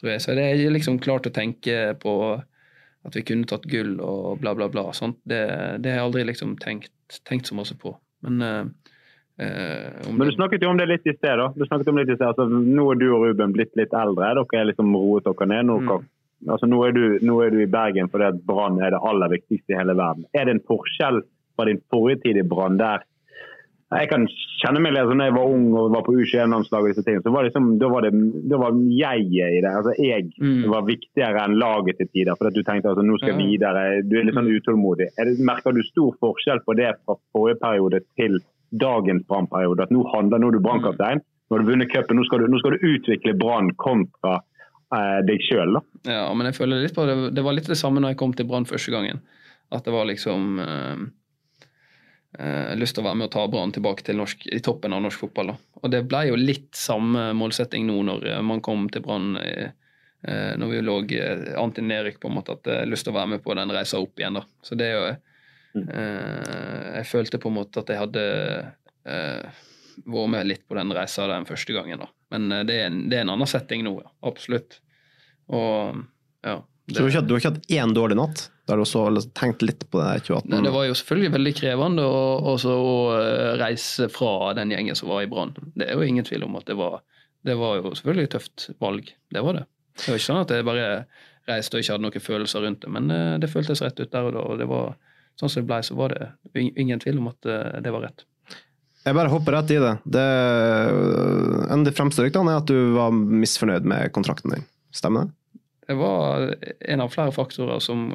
Tror jeg. Så det er liksom klart å tenke på at vi kunne tatt gull og bla, bla, bla. Sånt. Det, det har jeg aldri liksom tenkt, tenkt så masse på. Men eh, eh, om Men du snakket jo om det litt i sted. da. Du snakket om litt i sted. Altså, nå er du og Ruben blitt litt eldre. Dere er liksom roet dere ned. Nå, Mm. altså, nå, er, du, nå er du i Bergen fordi at Brann er det aller viktigste i hele verden. Er det en forskjell fra din forrige tid i Brann der jeg kan kjenne meg litt, altså, når jeg var ung og var på U21-landslaget, og disse tingene, så var det liksom, da var, det, da var jeg i det. altså Jeg Mm. var viktigere enn laget til tider. for at Du tenkte altså, nå skal jeg videre. Du er litt sånn utålmodig. Er det, merker du stor forskjell på det fra forrige periode til dagens Brann-periode? At nå handler nå er du Brann-kaptein, nå har du vunnet cupen, nå, nå skal du utvikle Brann kontra eh, deg sjøl. Ja, men jeg føler litt på det. Det var litt det samme når jeg kom til Brann første gangen. At det var liksom eh, eh, lyst til å være med og ta Brann tilbake til norsk, i toppen av norsk fotball. Da. Og det ble jo litt samme målsetting nå når eh, man kom til Brann eh, eh, når vi lå eh, an til nedrykk, på en måte, at jeg lyst til å være med på den reisa opp igjen. da. Så det er jo eh, Jeg følte på en måte at jeg hadde eh, vært med litt på den reisa den første gangen. da. Men det er, en, det er en annen setting nå, ja. Absolutt. Og ja. Så du har ikke du har ikke hatt én dårlig natt? Da har du også liksom tenkt litt på det 2018? Nei, det var jo selvfølgelig veldig krevende å, å eh, reise fra den gjengen som var i Brann. Det er jo ingen tvil om at det var, det var jo selvfølgelig et tøft valg. Det var det. Det var ikke sånn at jeg bare reiste og ikke hadde noen følelser rundt det, men eh, det føltes rett ut der og da. og det var Sånn som det ble, så var det ingen tvil om at eh, det var rett. Jeg bare hopper rett i det. det en av de fremste ryktene er at du var misfornøyd med kontrakten din. Stemmer det? Det var en av flere faktorer som,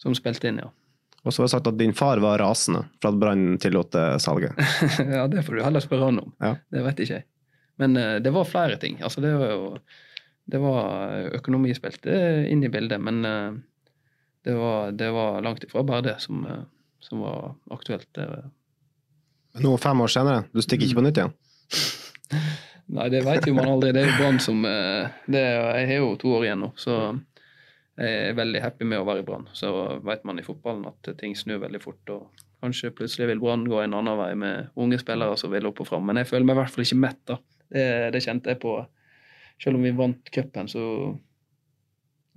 som spilte inn, ja. Og så var det sagt at din far var rasende for at Brann tillot salget. ja, det får du heller spørre han om. Ja. Det vet ikke jeg. Men det var flere ting. Altså, det var jo det var Økonomi spilte inn i bildet, men det var, det var langt ifra bare det som, eh, som var aktuelt. Nå fem år senere, du stikker ikke på nytt igjen? Nei, det vet jo man aldri. Det er jo Brann som eh, det, Jeg har jo to år igjen nå, så jeg er veldig happy med å være i Brann. Så vet man i fotballen at ting snur veldig fort. og Kanskje plutselig vil Brann gå en annen vei med unge spillere som vil opp og fram. Men jeg føler meg i hvert fall ikke mett. da. Det, det kjente jeg på. Selv om vi vant cupen, så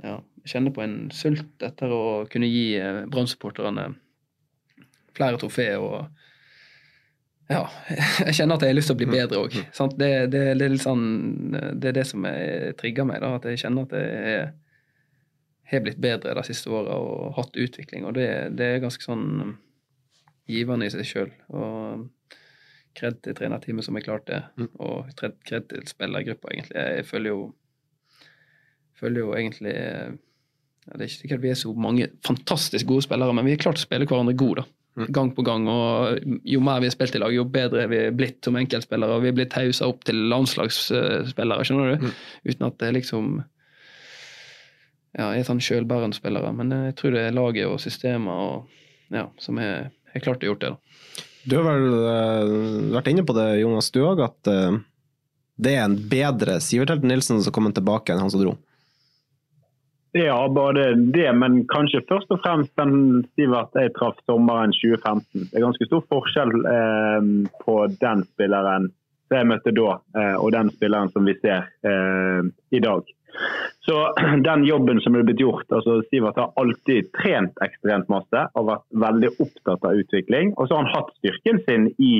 ja, jeg kjenner på en sult etter å kunne gi eh, Brann-supporterne flere trofeer. og ja, jeg kjenner at jeg har lyst til å bli bedre òg. Det, det, det, er sånn, det er det som trigger meg. Da, at jeg kjenner at jeg har blitt bedre de siste åra og hatt utvikling. Og det, det er ganske sånn givende i seg sjøl. Og kred til trenerteamet som har klart det, mm. og kred til spillergruppa, egentlig. Jeg føler jo føler jo egentlig ja, Det er ikke sikkert vi er så mange fantastisk gode spillere, men vi har klart å spille hverandre gode. da. Mm. Gang på gang. og Jo mer vi har spilt i lag, jo bedre er vi blitt som enkeltspillere. og Vi er blitt hausa opp til landslagsspillere, skjønner du? Mm. Uten at det liksom ja, er sånn sjølbærende spillere. Men jeg tror det er laget og systemet og, ja, som har klart å gjort det. da. Du har vel uh, vært inne på det, Jonas, du òg, at uh, det er en bedre Sivert Helten Nilsen som kommer tilbake enn han som dro? Ja, både det, men kanskje først og fremst den Sivert jeg traff sommeren 2015. Det er ganske stor forskjell eh, på den spilleren som jeg møtte da, eh, og den spilleren som vi ser eh, i dag. Så den jobben som er blitt gjort altså Sivert har alltid trent ekstremt masse og vært veldig opptatt av utvikling. Og så har han hatt styrken sin i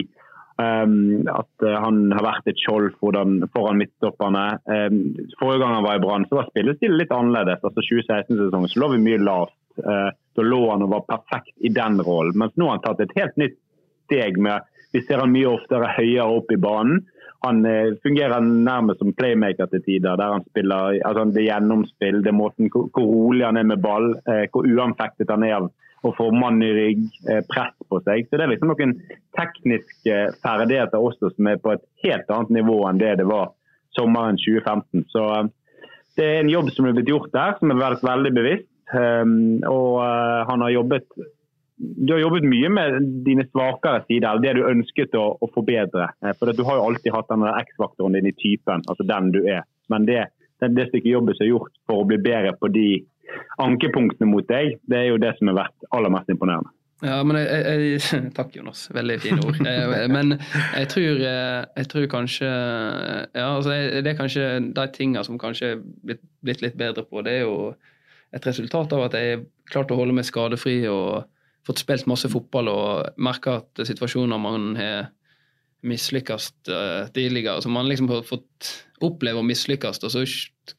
Um, at uh, han har vært et skjold foran, foran midtstopperne. Um, forrige gang han var i Brann, så var spillestilen litt annerledes. altså 2016-sesongen så lå vi mye lavt. Uh, lå han og var perfekt i den rollen. Mens nå har han tatt et helt nytt steg. med Vi ser han mye oftere høyere opp i banen. Han uh, fungerer nærmest som playmaker til tider. der han spiller altså Det gjennomspill, det er måten hvor, rolig han er med ball, hvor uanfektet han er av å få mann i rygg, eh, press på seg. Så Det er liksom noen tekniske ferdigheter også som er på et helt annet nivå enn det det var sommeren 2015. Så eh, Det er en jobb som er blitt gjort der, som har vært veldig bevisst. Og eh, han har jobbet du har jobbet mye med dine svakere sider, eller det du ønsket å, å forbedre. For Du har jo alltid hatt den X-faktoren din i typen, altså den du er. Men det, det, stykket jobbet som er gjort for å bli bedre på de ankepunktene mot deg, det er jo det som har vært aller mest imponerende. Ja, men jeg, jeg, Takk, Jonas. Veldig fine ord. men jeg tror, jeg tror kanskje ja, altså Det er kanskje de tingene som kanskje er blitt, blitt, litt bedre på. Det er jo et resultat av at jeg har klart å holde meg skadefri og fått spilt masse fotball og merka at situasjoner man har mislykkes uh, tidligere, så man liksom har fått oppleve å mislykkes, og så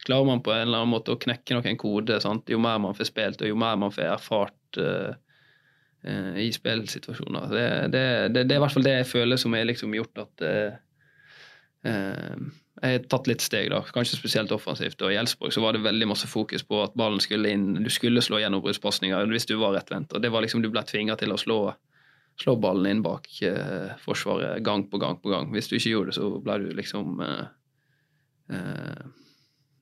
klarer man på en eller annen måte å knekke noen kode. Sant? Jo mer man får spilt, og jo mer man får erfart uh, uh, i spillsituasjoner. Det, det, det, det, er i hvert fall det jeg føler som har liksom gjort at uh, jeg har tatt litt steg, da, kanskje spesielt offensivt. og I Elsborg så var det veldig masse fokus på at ballen skulle inn. Du skulle slå gjennombruddspasninger hvis du var rettvendt. og det var liksom Du ble tvinga til å slå, slå ballen inn bak forsvaret gang på gang på gang. Hvis du ikke gjorde det, så ble du liksom Eh,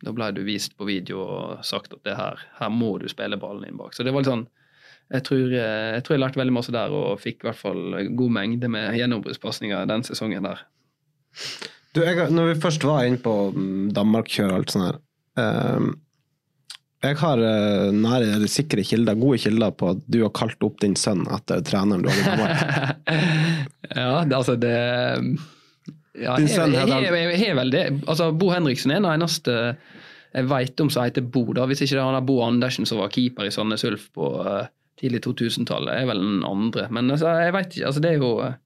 da ble du vist på video og sagt at det her, her må du spille ballen inn bak. Så det var litt sånn jeg tror, eh, jeg tror jeg lærte veldig masse der, og fikk i hvert fall god mengde med gjennombruddspasninger den sesongen der. Du, jeg, når vi først var inne på mm, Danmark-kjør og alt sånt her um, Jeg har uh, nære, sikre kilder, gode kilder på at du har kalt opp din sønn etter treneren du hadde i Danmark. ja, det, altså det ja, Din sønn Hedal? Altså, Bo Henriksen er den eneste jeg veit om som heter Bo, da, hvis ikke det er han der Bo Andersen som var keeper i Sandnes Ulf på uh, tidlig 2000-tallet, er vel den andre. Men altså, jeg veit ikke. altså det er jo uh,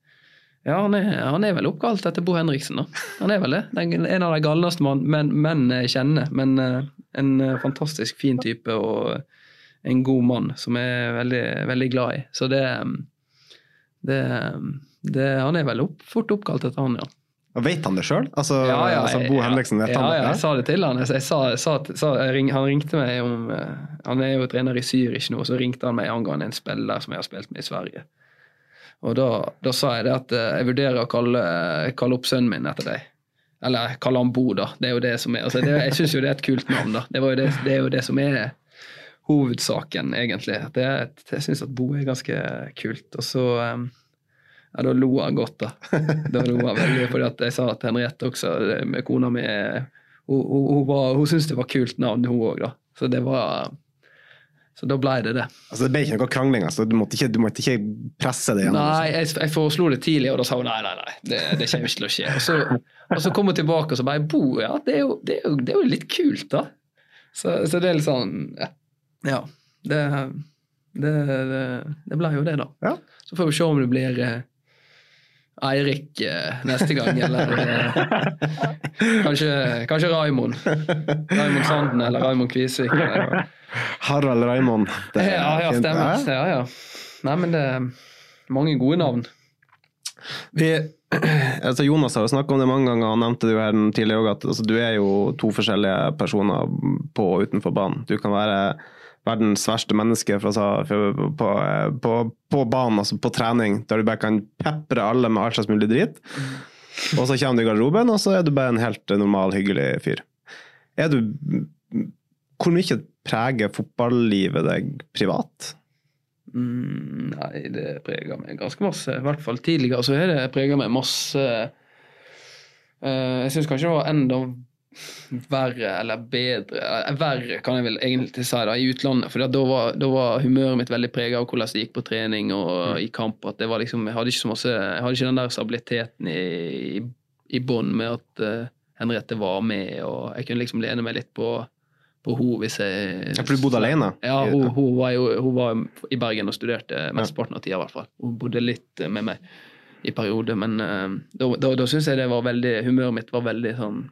ja, han er, han er, vel oppkalt etter Bo Henriksen, da. Han er vel det. Den, en av de galneste menn men, jeg kjenner. Men uh, en fantastisk fin type og en god mann som jeg er veldig, veldig glad i. Så det, det, det Han er vel opp, fort oppkalt etter han, ja. Og Vet han det sjøl? Altså, ja, ja, altså, Bo Henriksen vet ja, han det? Ja, jeg sa det til han. Jeg sa, sa, sa, ring, han ringte meg om uh, Han er jo trener i Zürich nå, så ringte han meg angående en spiller som jeg har spilt med i Sverige. Og da, da sa jeg det at uh, jeg vurderer å kalle, uh, kalle, opp sønnen min etter deg. Eller kalle han Bo, da. Det er jo det som er altså, det, Jeg syns jo det er et kult navn, da. Det, det, det, er jo det som er hovedsaken, egentlig. Det, jeg syns at Bo er ganske kult. Og så um, ja, da lo han godt, da. Da lo han veldig, fordi at jeg sa at Henriette også, med kona mi Hun, hun, hun, var, hun syntes det var kult navn, hun òg, da. Så det var så da ble det det. Altså Det ble ikke noe krangling? altså Du måtte ikke, du måtte ikke presse det gjennom? Nei, jeg, jeg foreslo det tidlig, og da sa hun nei, nei, nei, det, det kommer ikke til å skje. Og så, og så kom hun tilbake og så bare Bo, ja, det er jo, det er jo, det er jo litt kult, da. Så, så, det er litt sånn Ja. ja det, det, det, ble jo det, da. Ja. Så får vi se om det blir eh, Eirik eh, neste gang, eller eh, kanskje, kanskje Raimond. Raimond Sanden eller Raimond Kvisvik. Harald Raimond. Ja, ja, stemmer. Ja, ja. Nei, men det er mange gode navn. Vi, altså Jonas har jo snakka om det mange ganger, han nevnte det jo her tidligere òg, at altså, du er jo to forskjellige personer på og utenfor banen. Du kan være verdens verste menneske for, på, på, på, banen, altså på trening, der du bare kan pepre alle med all slags mulig drit. Og så kommer du i garderoben, og så er du bare en helt normal, hyggelig fyr. Er du Hvor mye preger fotballivet deg privat? Mm, nei, det preger meg ganske masse. I hvert fall tidligere så har det preget meg masse. Uh, jeg syns kanskje det var enda verre eller bedre eller, Verre, kan jeg vel egentlig si, da, i utlandet. For da var, da var, humøret mitt veldig prega av hvordan det gikk på trening og mm. i kamp. at det var liksom, Jeg hadde ikke så masse, jeg hadde ikke den der stabiliteten i, i, i bånn med at uh, Henriette var med, og jeg kunne liksom lene meg litt på, på henne hvis jeg Ja, For du bodde alene? Ja, hun, hun, var jo hun var i Bergen og studerte mesteparten av tida, i hvert fall. Hun bodde litt med meg i perioder, men uh, da, da, da syns jeg det var veldig Humøret mitt var veldig sånn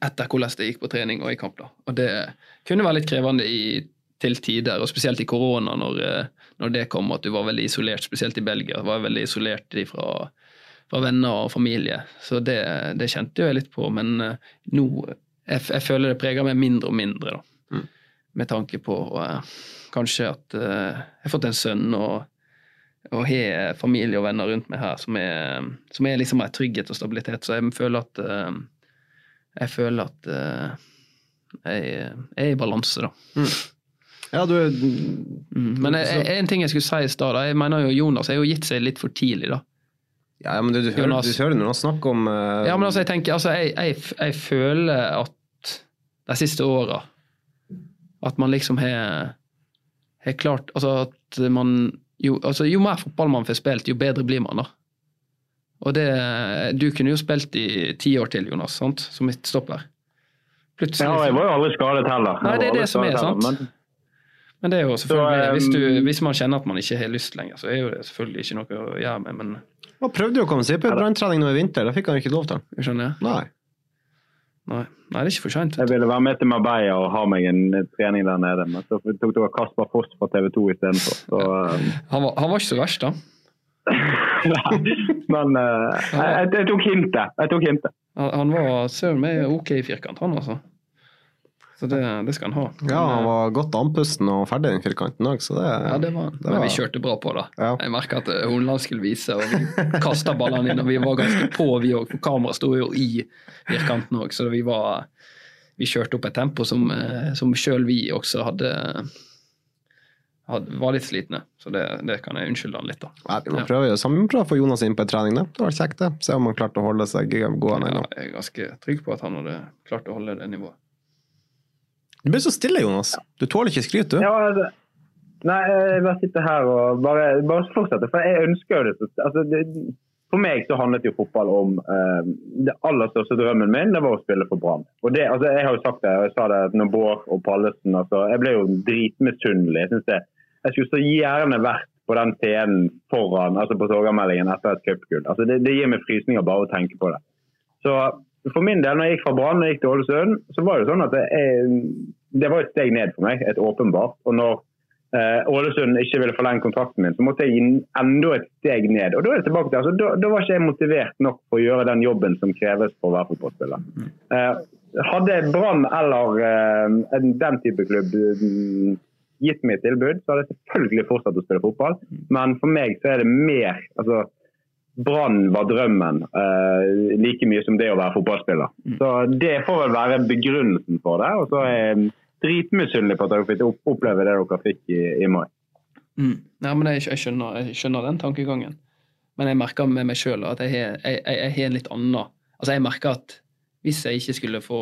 etter hvordan det gikk på trening og i kamp. da. Og det kunne være litt krevende i, til tider, og spesielt i korona, når, eh, når, det kom, at du var veldig isolert, spesielt i Belgia. var veldig isolert fra, fra venner og familie. Så det, det, kjente jeg litt på. Men uh, nå jeg, jeg, føler det preger meg mindre og mindre, da. Mm. Med tanke på uh, kanskje at uh, jeg har fått en sønn og og har familie og venner rundt meg her som er, som er liksom en trygghet og stabilitet. Så jeg føler at uh, jeg føler at uh, jeg, er i balanse, da. Mm. Ja, du er mm. Men jeg, en ting jeg skulle si i stad, jeg mener jo Jonas har jo gitt seg litt for tidlig, da. Ja, men du, du, hører, du hører når han snakker om uh... Ja, men altså, jeg tenker altså, jeg, jeg, jeg føler at de siste åra At man liksom har har klart Altså at man jo, altså, jo mer fotball man får spilt, jo bedre blir man, da. Og det, Du kunne jo spilt i ti år til, Jonas, sant? som midtstopper. Plutselig Ja, jeg var jo aldri skadet heller. Nei, det er det som er, sant? Men, men, det er jo selvfølgelig, så, um, hvis, du, hvis, man kjenner at man ikke har lyst lenger, så er jo det selvfølgelig ikke noe å gjøre med, men Han prøvde jo å komme seg på branntrening nå i vinter, da fikk han ikke lov til. Jeg skjønner. Nei. Nei. Nei, det er ikke for seint. Jeg ville være med til Marbella og ha meg en trening der nede, men så tok det Kasper Foss fra TV 2 istedenfor. Um... Han, var, han var ikke så verst, da? Men uh, jeg, jeg, tok hintet. Jeg tok hintet. Han var søren meg ok i firkant, han altså. Så det, det, skal han ha. Ja, han var godt andpusten og ferdig i den firkanten òg, så det, ja, det var det. Men var... vi kjørte bra på da. Ja. Jeg merka at eh, skulle vise, og vi kasta ballene inn, og vi var ganske på, vi òg. Kameraet sto jo i firkanten òg, så vi var Vi kjørte opp et tempo som, eh, som sjøl vi også hadde var litt slitne. Så det, det, kan jeg unnskylde han litt, da. Ja, vi må prøve, ja. vi prøve å få Jonas inn på en trening. Da. Det var kjekt, det. Se om han klarte å holde seg gående. Ja, jeg er ganske trygg på at han hadde klart å holde det nivået. Du blir så stille, Jonas. Du tåler ikke skryt, du. Ja, det. nei, jeg bare sitter her og bare, bare fortsetter. For jeg ønsker jo det. Altså, det For meg så handlet jo fotball om eh, Det aller største drømmen min det var å spille for Brann. Altså, Jeg har jo sagt det, og jeg sa det når Bård og Pallesen altså, Jeg ble jo dritmisunnelig. Jeg synes det, jeg skulle så gjerne vært på den scenen foran, altså på Torgallmeldingen etter et cupgull. Altså, det, det, gir meg frysninger bare å tenke på det. Så for min del, når jeg gikk fra Brann og gikk til Ålesund, så var det sånn at det, det var et steg ned for meg. Et åpenbart. Og når eh, Ålesund ikke ville forlenge kontrakten min, så måtte jeg gi enda et steg ned. Og Da er det tilbake til, altså, da, da, var ikke jeg motivert nok for å gjøre den jobben som kreves for å være fotballspiller. Eh, hadde Brann eller eh, den type klubb mm, gitt meg et tilbud, så hadde jeg selvfølgelig fortsatt å spille fotball. Men for meg så er det mer altså, Brann var drømmen uh, like mye som det å være fotballspiller. Mm. Så Det får vel være begrunnelsen for det. Og så er jeg dritmisunnelig på at dere fikk oppleve det dere fikk i, i mai. Mm. Ja, men jeg, jeg, skjønner, jeg, skjønner, den tankegangen. Men jeg merker med meg sjøl at jeg har en litt annen Altså Jeg merker at hvis jeg ikke skulle få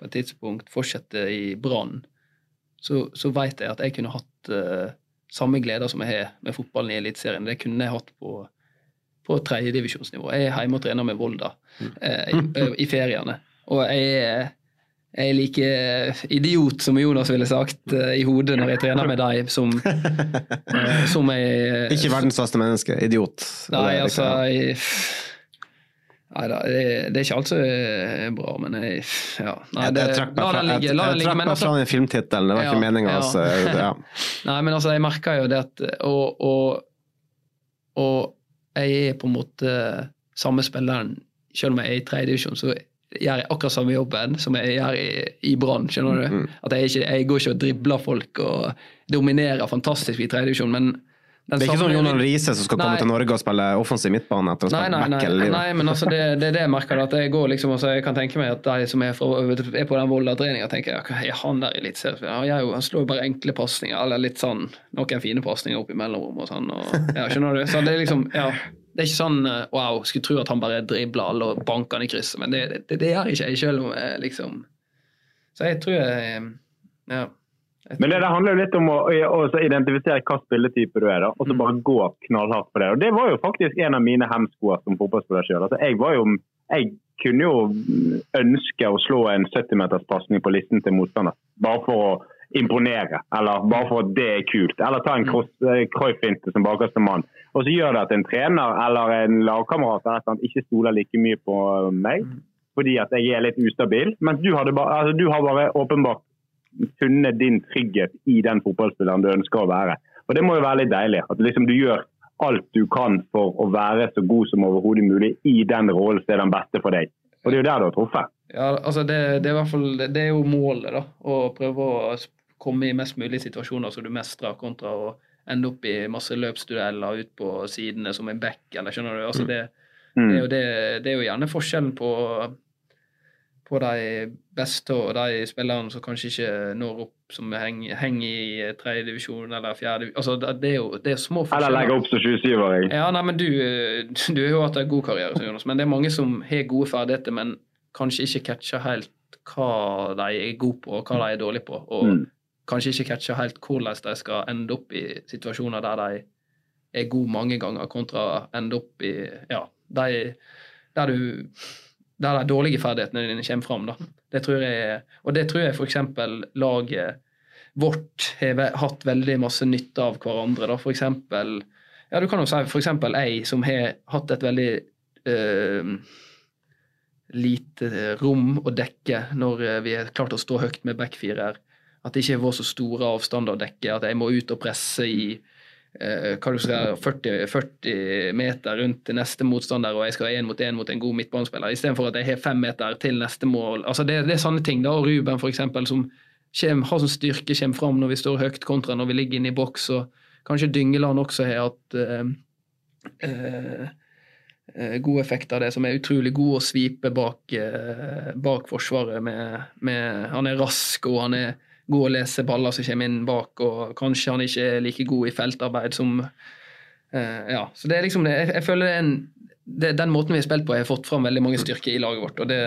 på et tidspunkt fortsette i Brann, så, så vet jeg at jeg kunne hatt uh, samme gleder som jeg har med fotballen i Eliteserien. Det kunne jeg hatt på på tredjedivisjonsnivå. Jeg er hjemme og trener med Volda uh, i, eh, i, feriene. Og jeg er, jeg er like idiot, som Jonas ville sagt, uh, i hodet når jeg trener med deg, som, som jeg Ikke verdens største menneske. Idiot. Nei, altså jeg, Nei da, det, det, er ikke alt som er bra, men jeg ja. Nei, det, jeg trakk meg fra, jeg, jeg, jeg trakk meg altså, fra den filmtittelen, det var ja, ikke meninga. Ja. Altså, ja. Nei, men altså, jeg merker jo det at Og, og, og jeg er på en måte samme spilleren. Selv om jeg er i tredjedivisjon, så gjør jeg akkurat samme jobben som jeg gjør i, i Brann. skjønner du? Mm. At jeg, ikke, jeg, går ikke og dribler folk og dominerer fantastisk i tredjedivisjon, men det er ikke sånn Jonan Riise som skal nei, komme til Norge og spille offensiv midtbane etter å spille back nei, nei, nei, men altså det, det er det jeg merker. at Jeg går liksom, altså jeg kan tenke meg at de som er, fra, er på den Volda-treninga, tenker jeg, er han der eliteserien? Ja, han slår jo bare enkle pasninger, eller litt sånn noen fine pasninger opp i mellomrom og sånn. Og, ja, skjønner du? Så det er liksom, ja, det er ikke sånn eh, wow, skulle tro at han bare dribler alle og banker han i krysset, men det, det, det gjør ikke jeg selv om jeg liksom Så jeg tror jeg Ja. Men det, det handler jo litt om å, å identifisere hva spilletype du er, da, og så mm. bare gå knallhardt på det. Og Det var jo faktisk en av mine hemskoer som fotballspiller sjøl. Altså, jeg, jeg kunne jo ønske å slå en 70-meters pasning på listen til motstander, bare for å imponere, eller bare for at det er kult. Eller ta en mm. Cruyff-finte som bakerste mann. Og så gjør det at en trener eller en lagkamerat ikke stoler like mye på meg mm. fordi at jeg er litt ustabil. Mens du, bare, altså, du har bare åpenbart funnet din trygghet i den fotballspilleren du ønsker å være. Og Det må jo være litt deilig. At liksom du gjør alt du kan for å være så god som overhodet mulig i den rollen som er den beste for deg. Og Det er jo der du har truffet. Ja, altså det, det, er fall, det, er jo målet. da, Å prøve å komme i mest mulig situasjoner som du mestrer, kontra å ende opp i masse løpsdueller ut på sidene som en back. eller skjønner du, altså det, mm. det, er jo det, det er jo gjerne forskjellen på på de beste og de spillerne som kanskje ikke når opp, som henger, henger i tredjedivisjon eller fjerde altså, Det er jo det er små forskjeller. Eller legger opp som 27-åring. Ja, nei, men du, du har jo hatt en god karriere, Jonas, men det er mange som har gode ferdigheter, men kanskje ikke catcher helt hva de er gode på, og hva de er dårlige på. Og mm. kanskje ikke catcher helt hvordan de skal ende opp i situasjoner der de er gode mange ganger, kontra ende opp i ja, de, der du der de dårlige ferdighetene dine kommer fram. Da. Det tror jeg, og det tror jeg f.eks. laget vårt har hatt veldig masse nytte av hverandre. Da. For eksempel, ja, du kan jo si f.eks. jeg som har hatt et veldig uh, lite rom å dekke når vi har klart å stå høyt med backfirer. At det ikke har vært så store avstander å dekke, at jeg må ut og presse i eh, hva du skal, 40, 40 meter rundt til neste motstander, og jeg skal én mot én mot en god midtbanespiller, istedenfor at jeg har fem meter til neste mål. Altså det, det er sånne ting. da, og Ruben, for eksempel, som kommer, har sånn styrke, kommer fram når vi står høyt, kontra når vi ligger inne i boks. og Kanskje Dyngeland også har hatt eh, eh, eh, god effekt av det, som er utrolig god å svipe bak, eh, bak Forsvaret. Med, med, han er rask, og han er god å lese baller som kommer inn bak, og kanskje han ikke er like god i feltarbeid som uh, Ja, så det er liksom det. Jeg, jeg føler det er en, det, den måten vi har spilt på, har fått fram veldig mange styrker i laget vårt, og det,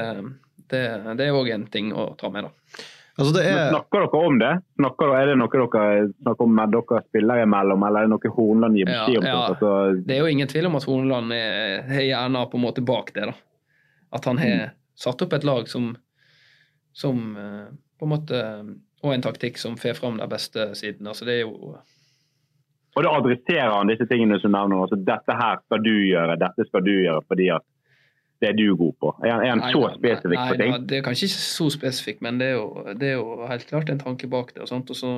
det, det er òg en ting å ta med, da. Altså, det er snakker dere om det? Snakker, er det noe dere snakker om med dere spillere imellom, eller er det noe Hornland gir beskjed om? Ja, ja. Altså, Det er jo ingen tvil om at Hornland er, hjerna på en måte bak det. da. At han har satt opp et lag som, som eh, på en måte Og en taktikk som får fram de beste sidene. Altså, det er jo og da adresserer han disse tingene som nevner. Altså, dette her skal du gjøre, dette skal du gjøre fordi at det er du god på. Er han, Nei, så spesifikk nei, på ting? nei, Det er kanskje ikke så spesifikt, men det er jo, det er jo helt klart en tanke bak det. Og sånt. Og så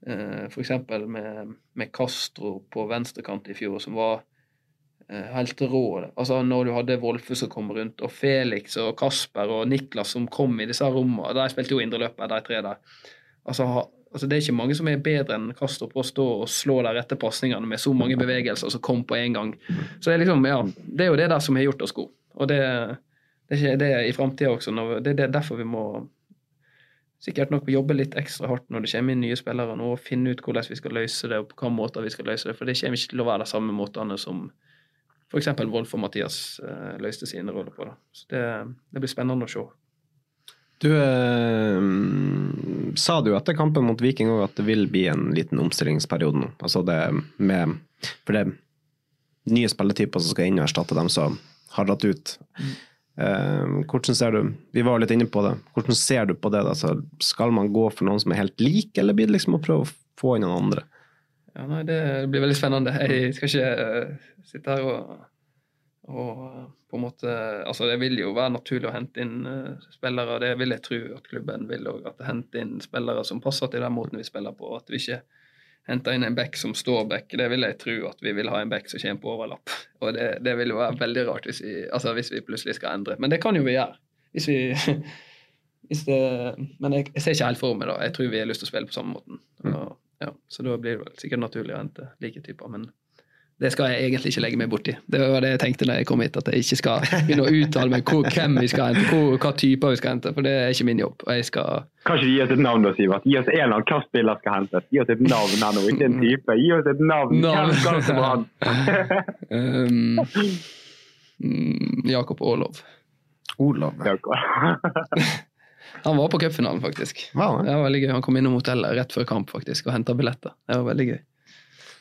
F.eks. for eksempel med, med Castro på venstrekant i fjor, som var eh, helt rå. Altså Når du hadde Wolfe som kom rundt, og Felix og Kasper og Niklas som kom i disse rommene De spilte jo indreløper, de tre der. Altså, altså Det er ikke mange som er bedre enn Castro på å stå og slå de rette pasningene med så mange bevegelser som kom på en gang. Så det er liksom, ja, det er jo det der som har gjort oss gode. Og det, det er ikke det i framtida også. Det er derfor vi må sikkert nok jobbe litt ekstra hardt når det kommer inn nye spillere nå, og finne ut hvordan vi skal løse det, og på hvilke måter vi skal løse det. For det kommer ikke til å være de samme måtene som f.eks. Wolf og Mathias eh, løste sine roller på. Da. Så det, det blir spennende å se. Du eh, sa jo etter kampen mot Viking òg at det vil bli en liten omstillingsperiode nå. Altså det med For det er nye spilletyper som skal inn og erstatte dem som har dratt ut. Eh, hvordan ser du Vi var litt inne på det. Hvordan ser du på det? Altså, skal man gå for noen som er helt lik, eller blir det liksom å prøve å få inn noen andre? Ja, nei, Det blir veldig spennende. Jeg skal ikke uh, sitte her og, og uh, på en måte Altså, det vil jo være naturlig å hente inn uh, spillere. Det vil jeg tro at klubben vil òg. At hente inn spillere som passer til den måten vi spiller på. At vi ikke henter inn en back som står back. Det vil jeg tro at vi vil ha en back som kommer på overlapp. Og det, det vil jo være veldig rart hvis vi, altså hvis vi plutselig skal endre. Men det kan jo vi gjøre. Hvis vi hvis det, Men jeg, jeg ser ikke helt for meg da. Jeg tror vi har lyst til å spille på samme måten. Og, ja, så da blir det vel sikkert naturlig å hente like typer. Men det skal jeg egentlig ikke legge meg borti. Det var det jeg tenkte da jeg kom hit, at jeg ikke skal begynne å uttale meg hvor, hvem vi skal hente, hvor, hva typer vi skal hente, for det er ikke min jobb. Og jeg skal Kan ikke du gi oss et navn da, Sivert? Gi oss en eller annen hvilken spiller skal hentes. Gi oss et navn her nå, ikke en type. Gi oss et navn. Navn. Hvem skal til Brann? um, mm, Jakob Aalov. Olav. Han var på cupfinalen, faktisk. Var han? Det var veldig gøy. Han kom innom hotellet rett før kamp faktisk, og henta billetter. Det var veldig gøy.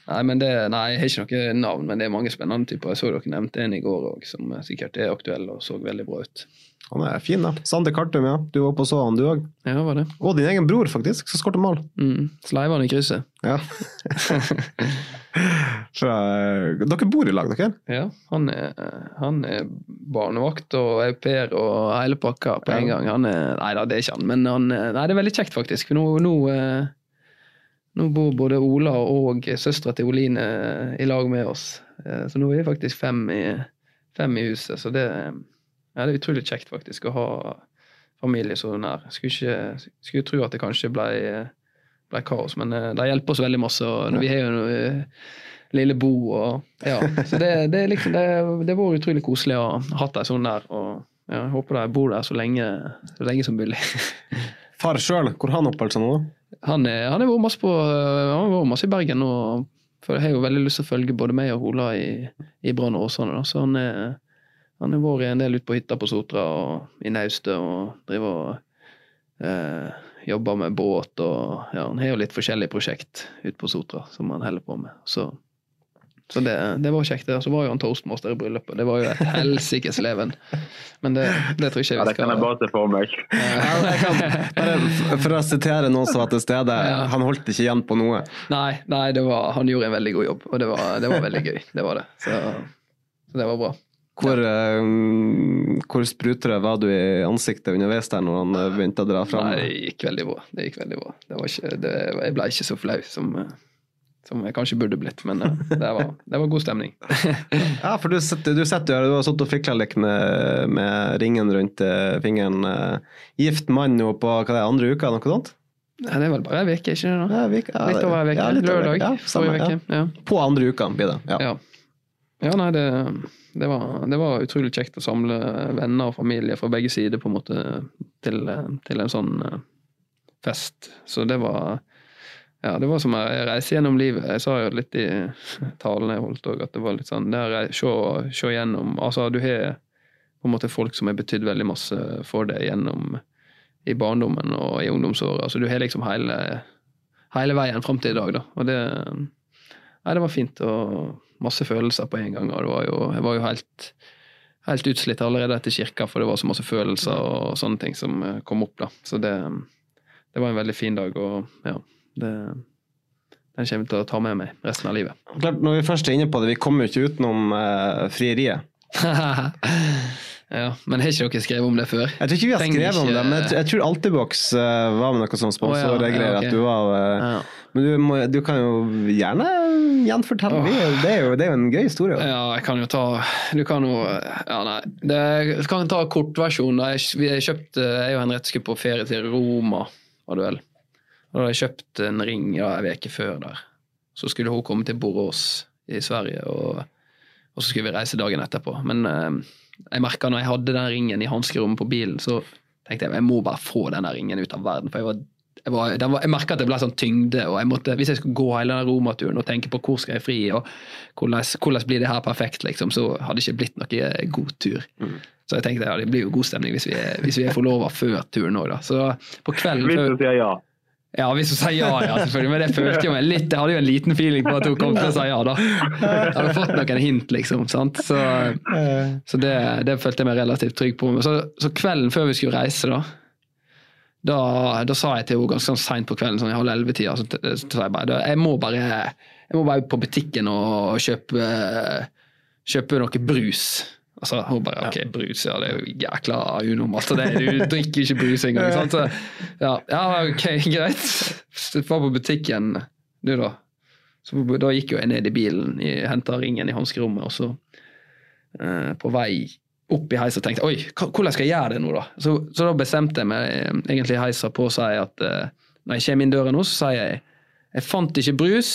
Nei, men det, nei, jeg har ikke noe navn, men det er mange spennende typer. Jeg så dere nevnte en i går òg, som sikkert er aktuell og så veldig bra ut. Han er fin, da. Sander Kartum, ja. Du var oppe og så han, du òg. Ja, var det. Og din egen bror, faktisk, som skåret mål. Mm. Sleivan i krysset. Ja. Fra, dere bor i lag, dere? Ja, han er, han er barnevakt og au pair og hele pakka på en gang. Han er, nei da, det er ikke han, men han, nei, det er veldig kjekt, faktisk. Nå, nå, eh, nå bor både Ola og søstera til Oline i lag med oss. Eh, Så nå er vi faktisk fem i, fem i huset. Så det, ja, det er utrolig kjekt, faktisk, å ha familie så nær. Skulle, ikke, skulle tro at det kanskje ble, ble kaos, men det de hjelper oss veldig masse. og Vi har jo noe, eh, lille Bo og ja. Så det, det, liksom, det, det vært utrolig koselig å ha hatt dem sånn der. og ja, Jeg håper de bor der så lenge, så lenge som mulig. Far sjøl, hvor har han oppholdt seg nå? Er, han har vært har vært masse i Bergen nå. For jeg har jo veldig lyst til å følge både meg og Ola i, i Brann og Åsane. Så han han har vært en del ute på hytta på Sotra og i naustet og driver og eh, jobber med båt og ja, Han har jo litt forskjellige prosjekt ute på Sotra som han holder på med. Så, så det, det var kjekt. det. Så var jo han toastmaster i bryllupet. Det var jo et helsikes leven. Men det, det tror ikke vi skal Ja, det kan jeg bare se for meg. Bare for å sitere noen som var til stede, Ja. han holdt ikke igjen på noe. Nei, nei det var, han gjorde en veldig god jobb, og det var, det var veldig gøy. Det var det. Så, så det var bra. Hvor, eh, hvor sprutere var du i ansiktet underveis der når han eh, begynte å dra fram? Nei, det gikk veldig bra. Det gikk veldig bra. Det var ikke, det, jeg ble ikke så flau som, eh, som jeg kanskje burde blitt, men eh, det var, det var god stemning. Ja, for du sitter, du her, du har sittet og fikla litt med, med ringen rundt eh, fingeren. eh, Gift mann nå på hva det er, andre uka, noe sånt? Nei, det er vel bare ei uke, ikke det? Ja, vi- ja, Litt over ei uke. ja, Lørdag. Ja, forrige uke. På andre uka blir det. Ja. Ja. nei, det, det, var, det var utrolig kjekt å samle venner og familie fra begge sider på en måte til, til en sånn fest. Så det var ja, det var som å reise gjennom livet. Jeg sa jo litt i talene jeg holdt òg, at det var litt sånn det er se, gjennom Altså, du har på en måte folk som har betydd veldig masse for deg gjennom, i barndommen og i ungdomsåra. Altså, du har liksom hele, hele veien fram til i dag, da. Og det Nei, det var fint, og masse følelser på en gang. Og det var jo, jeg var jo helt, helt utslitt allerede etter kirka, for det var så masse følelser og sånne ting som kom opp, da. Så det, det var en veldig fin dag, og ja, det den kommer jeg til å ta med meg resten av livet. Klart, når vi først er inne på det, vi kommer jo ikke utenom eh, frieriet. ja, Men har ikke dere skrevet om det før? Jeg tror ikke vi har Trenger skrevet om ikke- det, men jeg, tror- jeg tror Altibox uh, var med noe sånn sponsorgreier. Oh, ja, ja, okay. at du var eh, Ja. Men du, må, du kan jo gjerne gjenfortelle. Oh. det, er jo, det er jo en gøy historie. Ja, jeg kan jo ta Du kan jo Ja, nei. Det, jeg kan ta kortversjonen. Jeg, Jeg, kjøpte eh, jeg og Henriette skulle på ferie til Roma, var det vel. Da hadde jeg kjøpt en ring ja, en uke før der. Så skulle hun komme til Borås i Sverige, og, og så skulle vi reise dagen etterpå. Men eh, jeg merka når jeg hadde den ringen i hanskerommet på bilen, så tenkte jeg jeg må bare få den ringen ut av verden. For jeg var jeg, var, var, jeg merka at det ble sånn tyngde, og jeg måtte, hvis jeg skulle gå hele den romaturen og tenke på hvor skal jeg fri, og hvordan, hvordan blir det her perfekt, liksom, så hadde det ikke blitt noe god tur. Så jeg tenkte ja, det blir jo god stemning hvis vi, hvis vi er forlova før turen òg, da. Så på kvelden før ja. Ja, hvis hun sier ja, ja, selvfølgelig. Men det følte jo meg litt Jeg hadde jo en liten feeling på at hun kom til å si ja, da. Jeg hadde fått noen hint, liksom. sant? Så, så det, det følte jeg meg relativt trygg på. Så, så kvelden før vi skulle reise, da da, da sa jeg til henne ganske sånn seint på kvelden, sånn i halv elleve-tida, så, sa jeg bare jeg må bare jeg må bare på butikken og kjøpe, kjøpe noe brus. Altså, hun bare OK, brus, ja, det er jo jækla unormalt. Det, du drikker ikke brus engang. sant? Så, ja, ja, OK, greit. Så Var på butikken, du, da. Så da gikk jo jeg ned i bilen, henta ringen i hanskerommet, og så eh, på vei opp i heisa tenkte jeg, oi, hvordan skal jeg gjøre det nå, da? Så, så da bestemte jeg meg eh, egentlig heisa på å si at eh, når jeg kommer inn døra nå, så sier jeg jeg fant ikke brus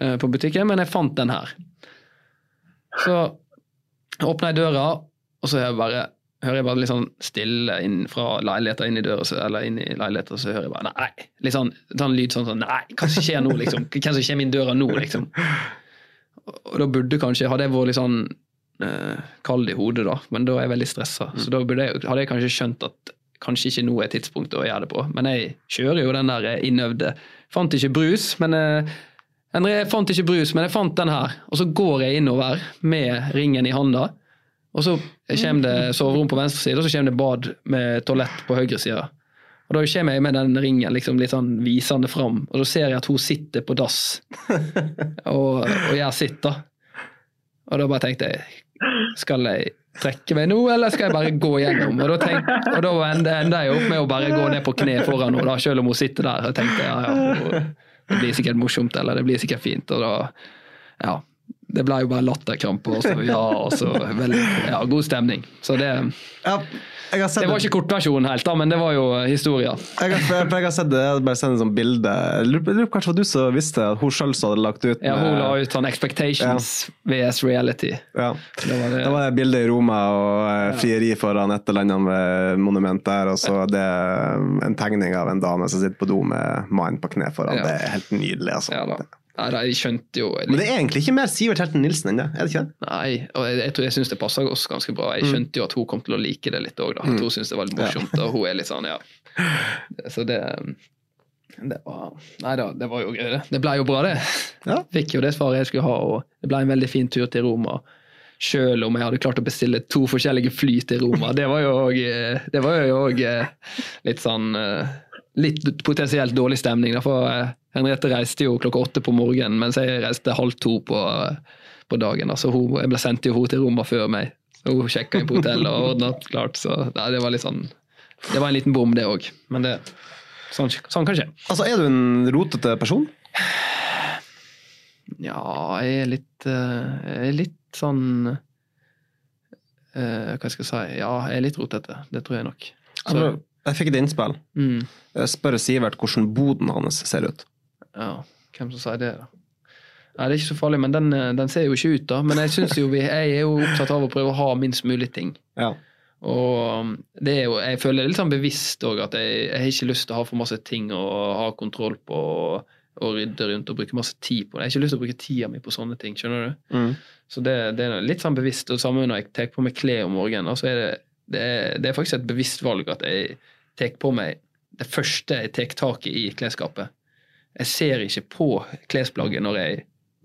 eh, på butikken, men jeg fant den her. Så åpner jeg døra, og så hører jeg bare, hører jeg bare litt sånn stille inn fra leiligheten inn i døra, eller inn i leiligheten, så hører jeg bare nei. Litt sånn, sånn lyd sånn sånn nei, hva som skjer nå, liksom? Hvem som kommer inn døra nå, liksom? Og da burde kanskje, hadde jeg vært litt sånn eh, kald i hodet, da, men da er jeg veldig stressa. Så da jeg, hadde jeg kanskje skjønt at kanskje ikke nå er tidspunktet å gjøre det på. Men jeg kjører jo den der innøvde. Fant ikke brus, men eh, Jeg fant ikke brus, men jeg fant den her. Og så går jeg innover med ringen i handa. Og så kommer det soverom på venstre side, og så kommer det bad med toalett på høyre side. Og da kommer jeg med den ringen liksom litt sånn visende fram, og da ser jeg at hun sitter på dass og, og gjør sitt, da. Og da bare tenkte jeg Skal jeg trekke meg nå, eller skal jeg bare gå gjennom? Og da, tenk, og da enda jeg opp med å bare gå ned på kne foran henne, selv om hun sitter der. Og tenkte ja, ja, hun- det blir sikkert morsomt, eller det blir sikkert fint. Og da, ja. Det ble jo bare latterkrampe, og så ja, og så veldig, ja, god stemning. Så det, Ja, det var ikke kortversjonen helt, da, men det var jo historia. Jeg har, jeg, jeg har sett det, jeg bare sendt et sånt bilde. Lurer på- hva kanskje det var du som visste at hun sjøl hadde lagt ut Ja, hun la ut sånn Expectations VS Reality. Ja. Det var det. Det var det bildet i Roma og eh, frieri foran et eller annet monument der, og så det er en tegning av en dame som sitter på do med mannen på kne foran. Ja. Det er helt nydelig, altså. Ja da. Nei, jeg skjønte jo Men det er egentlig ikke mer Sivert Helten Nilsen enn det, er det ikke det? Nei, og jeg, jeg jeg syns det passer oss ganske bra. Jeg skjønte jo at hun kom til å like det litt òg, da. Hun syns det var litt morsomt, og hun er litt sånn, ja. Så det det var, Nei da, det var jo gøy, det. Det ble jo bra, det. Ja. Fikk jo det svaret jeg skulle ha, og det ble en veldig fin tur til Roma. Selv om jeg hadde klart å bestille to forskjellige fly til Roma. Det var jo òg Det var jo òg litt sånn eh, Litt potensielt dårlig stemning. For eh, Henriette reiste jo klokka åtte på morgenen, mens jeg reiste halv to på, på dagen. Altså, Så hun, jeg ble sendt jo hun til rommet før meg. Så hun sjekka inn på hotellet og ordna klart. Så nei, det var litt sånn Det var en liten bom, det òg. Men det, sånn, sånn kan skje. Altså, er du en rotete person? Ja, jeg er litt eh, Jeg er litt sånn eh, Hva skal jeg si Ja, jeg er litt rotete. Det tror jeg nok. Så, Altså, jeg fikk et innspill. mm, Jeg spør Sivert hvordan boden hans ser ut. ja, hvem som sier det, da? Nei, Det er ikke så farlig, men den, eh, den ser jo ikke ut, da. Men jeg synes jo vi, jeg er jo opptatt av å prøve å ha minst mulig ting. Ja. Og um, det er jo, jeg føler det litt sånn bevisst òg, at jeg, jeg har ikke lyst til å ha for masse ting å ha kontroll på og, og rydde rundt og bruke masse tid på det. Jeg har ikke lyst til å bruke tida mi på sånne ting, skjønner du? Mm. Så det, det er litt sånn bevisst. Og samme når jeg tar på meg klær om morgenen. så er det, det, er, det er faktisk et bevisst valg at jeg tar på meg det første jeg tar tak i i klesskapet. Jeg ser ikke på klesplagget når jeg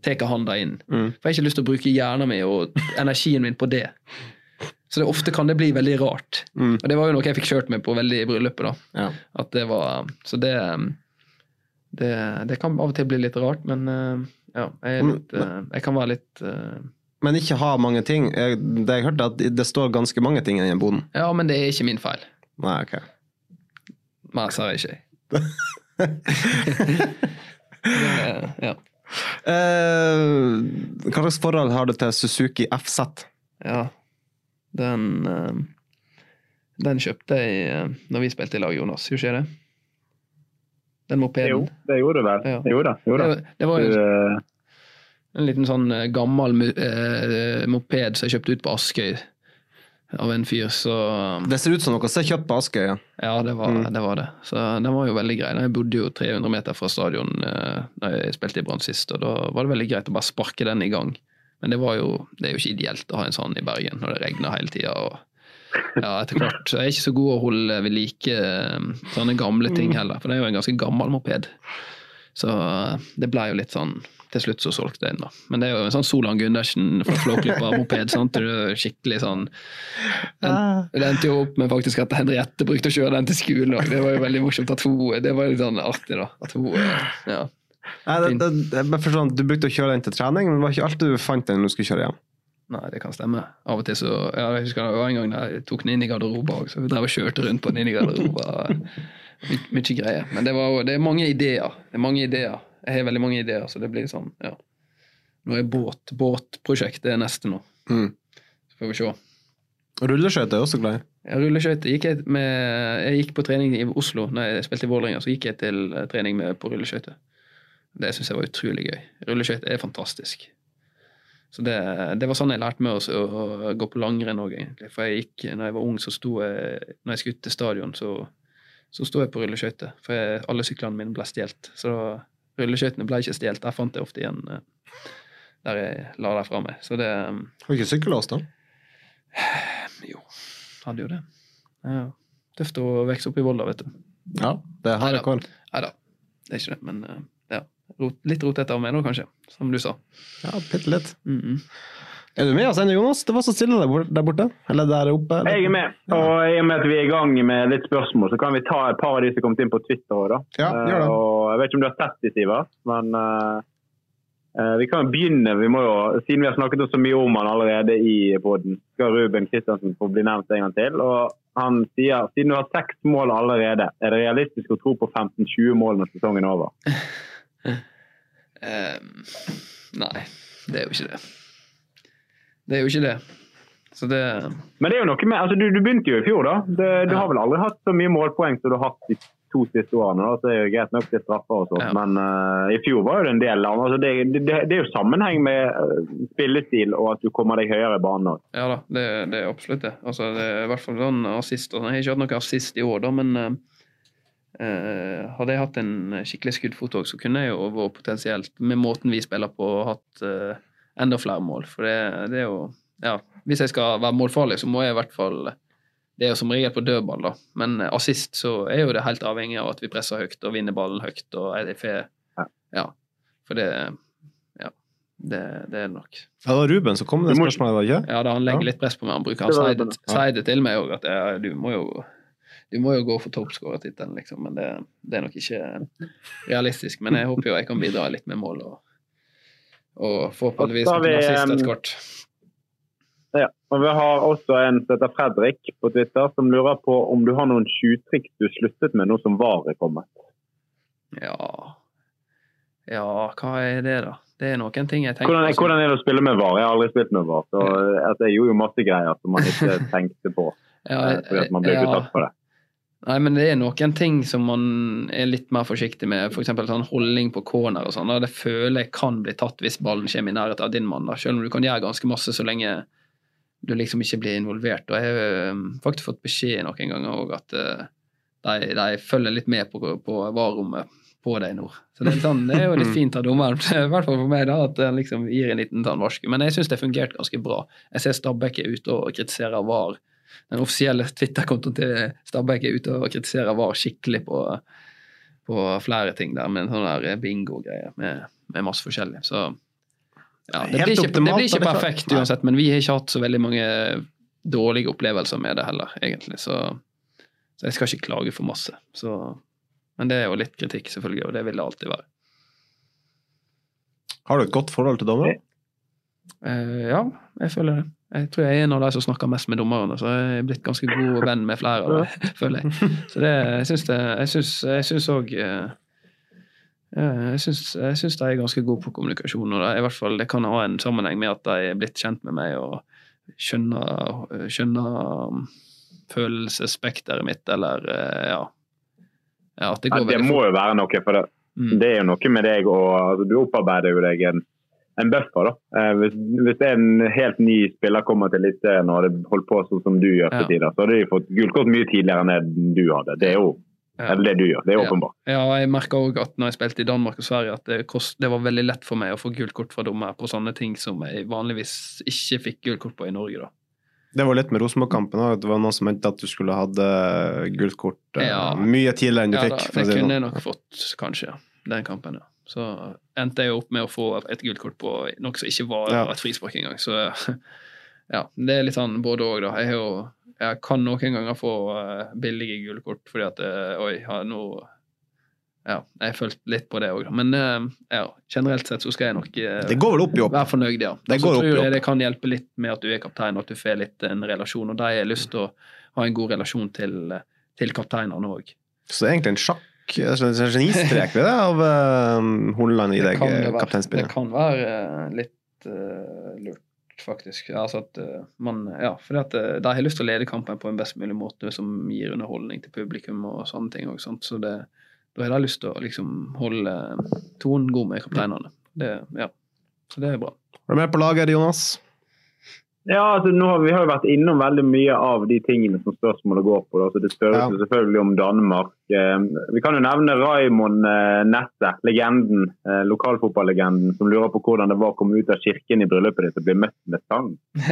tar handa inn. Mm. For jeg har ikke lyst til å bruke hjernen min og energien min på det. Så det, ofte kan det bli veldig rart. Mm. Og det var jo noe jeg fikk kjørt meg på veldig i bryllupet. da. Ja. At det var, Så det, det Det kan av og til bli litt rart, men eh, ja, jeg, litt, eh, jeg kan være litt eh, Men ikke ha mange ting. Jeg, det jeg hørte, at det står ganske mange ting i den boden. Ja, men det er ikke min feil. Nei, ok. Mer sa jeg ikke. det, ja. Uh, hva slags forhold har du til Suzuki FZ? ja. Den uh, Den kjøpte jeg uh, når vi spilte i lag, Jonas. Gjorde ikke jeg det? Den mopeden. Jo, det gjorde du vel. Ja. Jo da. Jo da. Det, det var Du, jo en liten sånn eh, gammel eh, moped som jeg kjøpte ut på Askøy av en fyr, så Det ser ut som noe som er kjøpt på Askøy. Ja. Ja, det var, Mm. det var det. Så den var jo veldig grei. Jeg bodde jo 300 meter fra stadion eh, da jeg spilte i Brann sist, og da var det veldig greit å bare sparke den i gang. Men det, var jo, det er jo ikke ideelt å ha en sånn i Bergen når det regner hele tida. Ja, etter hvert. Jeg er ikke så god å holde ved like eh, sånne gamle ting heller, for det er jo en ganske gammel moped. Så eh, det ble jo litt sånn Til slutt så solgte jeg den, da. Men det er jo en sånn Solan Gundersen fra Flåklypa-moped. skikkelig sånn den, Det endte jo opp med faktisk at Henriette brukte å kjøre den til skolen òg. Det var jo veldig morsomt at hun Det var litt sånn artig, da. At hun Ja. Nei, det, det, bare Du brukte å kjøre den til trening, men det var ikke alltid du fant den når du skulle kjøre hjem. Nei, det kan stemme. Av og til så ja, Jeg husker det var en gang jeg tok den inn i garderoben òg, så vi drev og kjørte rundt på den inn i garderoben. My, mye greier. Men det, var, det er mange ideer. Det er mange ideer. Jeg har veldig mange ideer, så det blir sånn, ja. Nå er båt, båtprosjektet er neste nå. Mm. Så får vi se. Rulleskøyter er også glad i. Ja, Rulleskøyter gikk jeg med Jeg gikk på trening i Oslo når jeg spilte i Vålerenga. Så gikk jeg til eh, trening med, på rulleskøyter. Det syns jeg var utrolig gøy. Rulleskøyter er fantastisk. Så det, det var sånn jeg lærte meg å, å gå på langrenn òg, egentlig. For jeg gikk, når jeg var ung, så sto jeg Når jeg skulle ut til stadion, så, så sto jeg på rulleskøyter. For jeg, alle syklene mine ble stjålet. Så rulleskøytene ble ikke stjålet. Der fant jeg ofte igjen eh, der jeg la dem fra meg. Så det Har du ikke sykkellås, da? Jo, hadde jo det. Ja. Tøft å vokse opp i Volda, vet du. Ja, det har jeg kål. Nei da, det er ikke det. Men eh, ja. Litt rotete av meg nå, kanskje. Som du sa. Ja, bitte litt. Mm -mm. Er du med oss ennå, Jonas? Det var så stille der bor- der borte. Eller der oppe. eller? Jeg er med. Og i og med at vi er i gang med litt spørsmål, så kan vi ta et par av de som har kommet inn på Twitter òg, da. Ja, gjør det. Eh, Og jeg vet ikke om du har sett de, Sivert, men eh, eh, vi kan jo begynne. Vi må jo, siden vi har snakket så mye om han allerede i poden, skal Ruben Kristiansen få bli nevnt en gang til. Og han sier siden du har seks mål allerede, er det realistisk å tro på 15-20 mål når sesongen er over? Ehm, nei, det er jo ikke det. Det er jo ikke det. Så det Men det er jo noe med, altså du, du begynte jo i fjor, da. Det, du Ja. har vel aldri hatt så mye målpoeng som du har hatt de to siste årene. da, så det er jo greit nok til straffer og sånt, Ja. men uh, i fjor var jo det en del. altså det, det, det er jo sammenheng med eh, spillestil og at du kommer deg høyere i banen òg. Ja da, det, det er absolutt det. Altså, det er i hvert fall sånn assist. sånn. Jeg har ikke hatt noe assist i år, da, men uh, hadde jeg hatt en skikkelig skuddfot òg, så kunne jeg jo vært potensielt, med måten vi spiller på, hatt eh, enda flere mål. For det, det er jo Ja, hvis jeg skal være målfarlig, så må jeg i hvert fall Det er jo som regel på dødball, da. Men eh, assist så er jo det helt avhengig av at vi presser høyt og vinner ballen høyt. og er det fe, Ja. For det Ja. Det, det er det nok. Ja, det var Ruben som kom med det må- spørsmålet, var det ikke? Ja, da han legger Ja. litt press på meg. Han bruker Det han sier det, det. Sier det til meg òg, at ja, du må jo du må jo gå for toppskårertittelen, liksom. Men det, det er nok ikke realistisk. Men jeg håper jo jeg kan bidra litt med mål, og, og forhåpentligvis Og vi, assist um, etter. Ja. Og vi har også en som heter Fredrik på Twitter, som lurer på om du har noen tjuvtriks du sluttet med nå som VAR er kommet. Ja Ja, hva er det, da? Det er noen ting jeg tenker Hvordan, på som- hvordan er det å spille med VAR? Jeg har aldri spilt med VAR. så altså, Jeg gjorde jo masse greier som man ikke tenkte på. Ja, eh, fordi at man ble ja. betatt for det. Nei, men det er noen ting som man er litt mer forsiktig med. F.eks. sånn holdning på corner og sånn. Det føler jeg kan bli tatt hvis ballen kommer i nærheten av din mann. da, Selv om du kan gjøre ganske masse så lenge du liksom ikke blir involvert. Og jeg har faktisk fått beskjed noen ganger òg at øh, de, de følger litt med på, på varerommet på deg nå. Så det er, sånn, det er jo litt fint av dommeren, i hvert fall for meg, da, at han liksom gir en liten varsku. Men jeg syns det fungerte ganske bra. Jeg ser Stabæk er ute og kritiserer VAR den offisielle Twitter-kontoen til Stabæk er ute og kritiserer VAR skikkelig på, på flere ting der, med en sånn der bingo-greie med, med, masse forskjellig. Så ja, det, blir ikke, det blir ikke perfekt uansett, men vi har ikke hatt så veldig mange dårlige opplevelser med det heller, egentlig. Så, så jeg skal ikke klage for masse. Så, men det er jo litt kritikk, selvfølgelig, og det vil det alltid være. Har du et godt forhold til dommere? Eh, ja, jeg føler det. Jeg tror jeg er en av de som snakker mest med dommerne, så jeg er blitt ganske god venn med flere av dem, føler jeg. Så det, jeg syns det Jeg syns òg eh, jeg syns de er ganske gode på kommunikasjon. og det, i hvert fall, det kan ha en sammenheng med at de er blitt kjent med meg og skjønner, skjønner um, følelsesspekteret mitt, eller eh, ja. ja det, ja, det må jo være noe, for det, mm. det er jo noe med deg og altså, Du opparbeider jo deg en en buffer. da. Eh, hvis, hvis en helt ny spiller kommer til Eliteserien og hadde holdt på sånn som du gjør til ja. tider, så hadde de fått gullkort mye tidligere enn det du hadde. Det er jo ja. det du gjør. Det er åpenbart. Ja, ja jeg merka òg at når jeg spilte i Danmark og Sverige, at det, kost, det, var veldig lett for meg å få gullkort fra dommer på sånne ting som jeg vanligvis ikke fikk gullkort på i Norge. da. Det var litt med Rosenborg-kampen òg. Det var noen som mente at du skulle hatt uh, gult kort uh, ja. mye tidligere enn du fikk. Ja, det kunne jeg nok fått, kanskje. Den kampen, ja. Så endte jeg opp med å få et gult kort på noe som ikke var ja. et frispark engang. Så ja, det er litt sånn både òg, da. Jeg, jo, jeg, kan noen ganger få uh, billige gule kort fordi at uh, Oi, ja, nå ja, jeg har følt litt på det òg, men uh, ja, generelt sett så skal jeg nok det går vel opp i opp. være fornøyd, ja. Det, går opp tror jeg det kan hjelpe litt med at du er kaptein, at du får litt en relasjon. Og de har lyst til å ha en god relasjon til, til kapteinene òg. Så egentlig en sjakk genistrek ved det av uh, Horneland i deg kapteinspillet? Det kan være uh, litt uh, lurt, faktisk. Altså at uh, man Ja, uh, de har lyst til å lede kampen på en best mulig måte som gir underholdning til publikum og sånne ting. Sånt. Så det, da har de lyst til å liksom holde tonen god med kapteinene. Det, ja. Så det er bra. Er du med på laget, Jonas? Ja, altså har Vi har jo vært innom veldig mye av de tingene som spørsmålet går på. Så Det spørres ja. selvfølgelig om Danmark. Eh, vi kan jo nevne Raymond eh, Nette, legenden, eh, lokalfotballegenden, som lurer på hvordan det var å komme ut av kirken i bryllupet ditt og bli møtt med sang.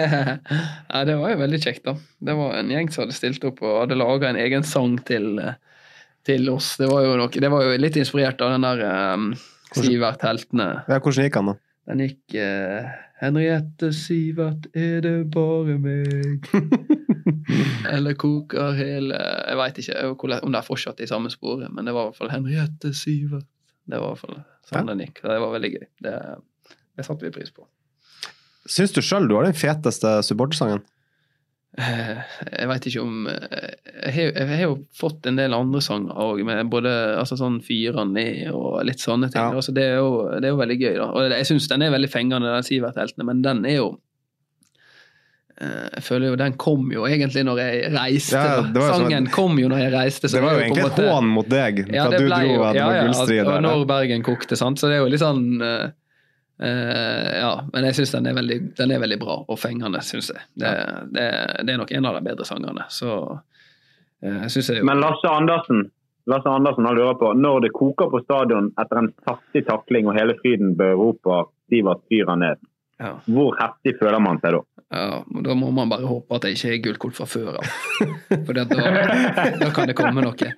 ja, Det var jo veldig kjekt, da. Det var en gjeng som hadde stilt opp og hadde laga en egen sang til, til oss. Det var, noe, det var jo litt inspirert av den der um, Sivert Heltene. Ja, hvordan gikk han, da? Den gikk uh, Henriette Sivert, er det bare meg? Eller koker hele Jeg veit ikke om det er fortsatt i samme sporet, men det var i hvert fall Henriette Sivert. Det var i hvert fall sånn den gikk. Det var veldig gøy. Det, det satte vi pris på. Syns du sjøl du har den feteste supportersangen? Eh, jeg veit ikke om eh, jeg har, jo fått en del andre sanger òg, med både altså sånn Fyra ned og litt sånne ting. Ja. Altså det, er jo, det, er jo, veldig gøy. da. Og Jeg syns den er veldig fengende, den Sivert-heltene, men den er jo eh, jeg føler jo Den kom jo egentlig når jeg reiste. Ja, Sangen sånn, kom jo når jeg reiste. det var jo egentlig et hån mot deg ja, da du dro jo, at det var gullstrid der. Og når Bergen kokte, sant. Så det er jo litt sånn ja, men jeg syns den, den, er veldig bra og fengende, syns jeg. Det, det, det, er nok en av de bedre sangene. Så uh, synes jeg Men Lasse Andersen, Lasse Andersen har lurer på, når det koker på stadion etter en saftig takling og hele Fryden bør rope 'Sivert fyrer ned', ja. hvor heftig føler man seg da? Ja, Da må man bare håpe at det ikke er gullkort fra før av. For da, da, kan det komme noe.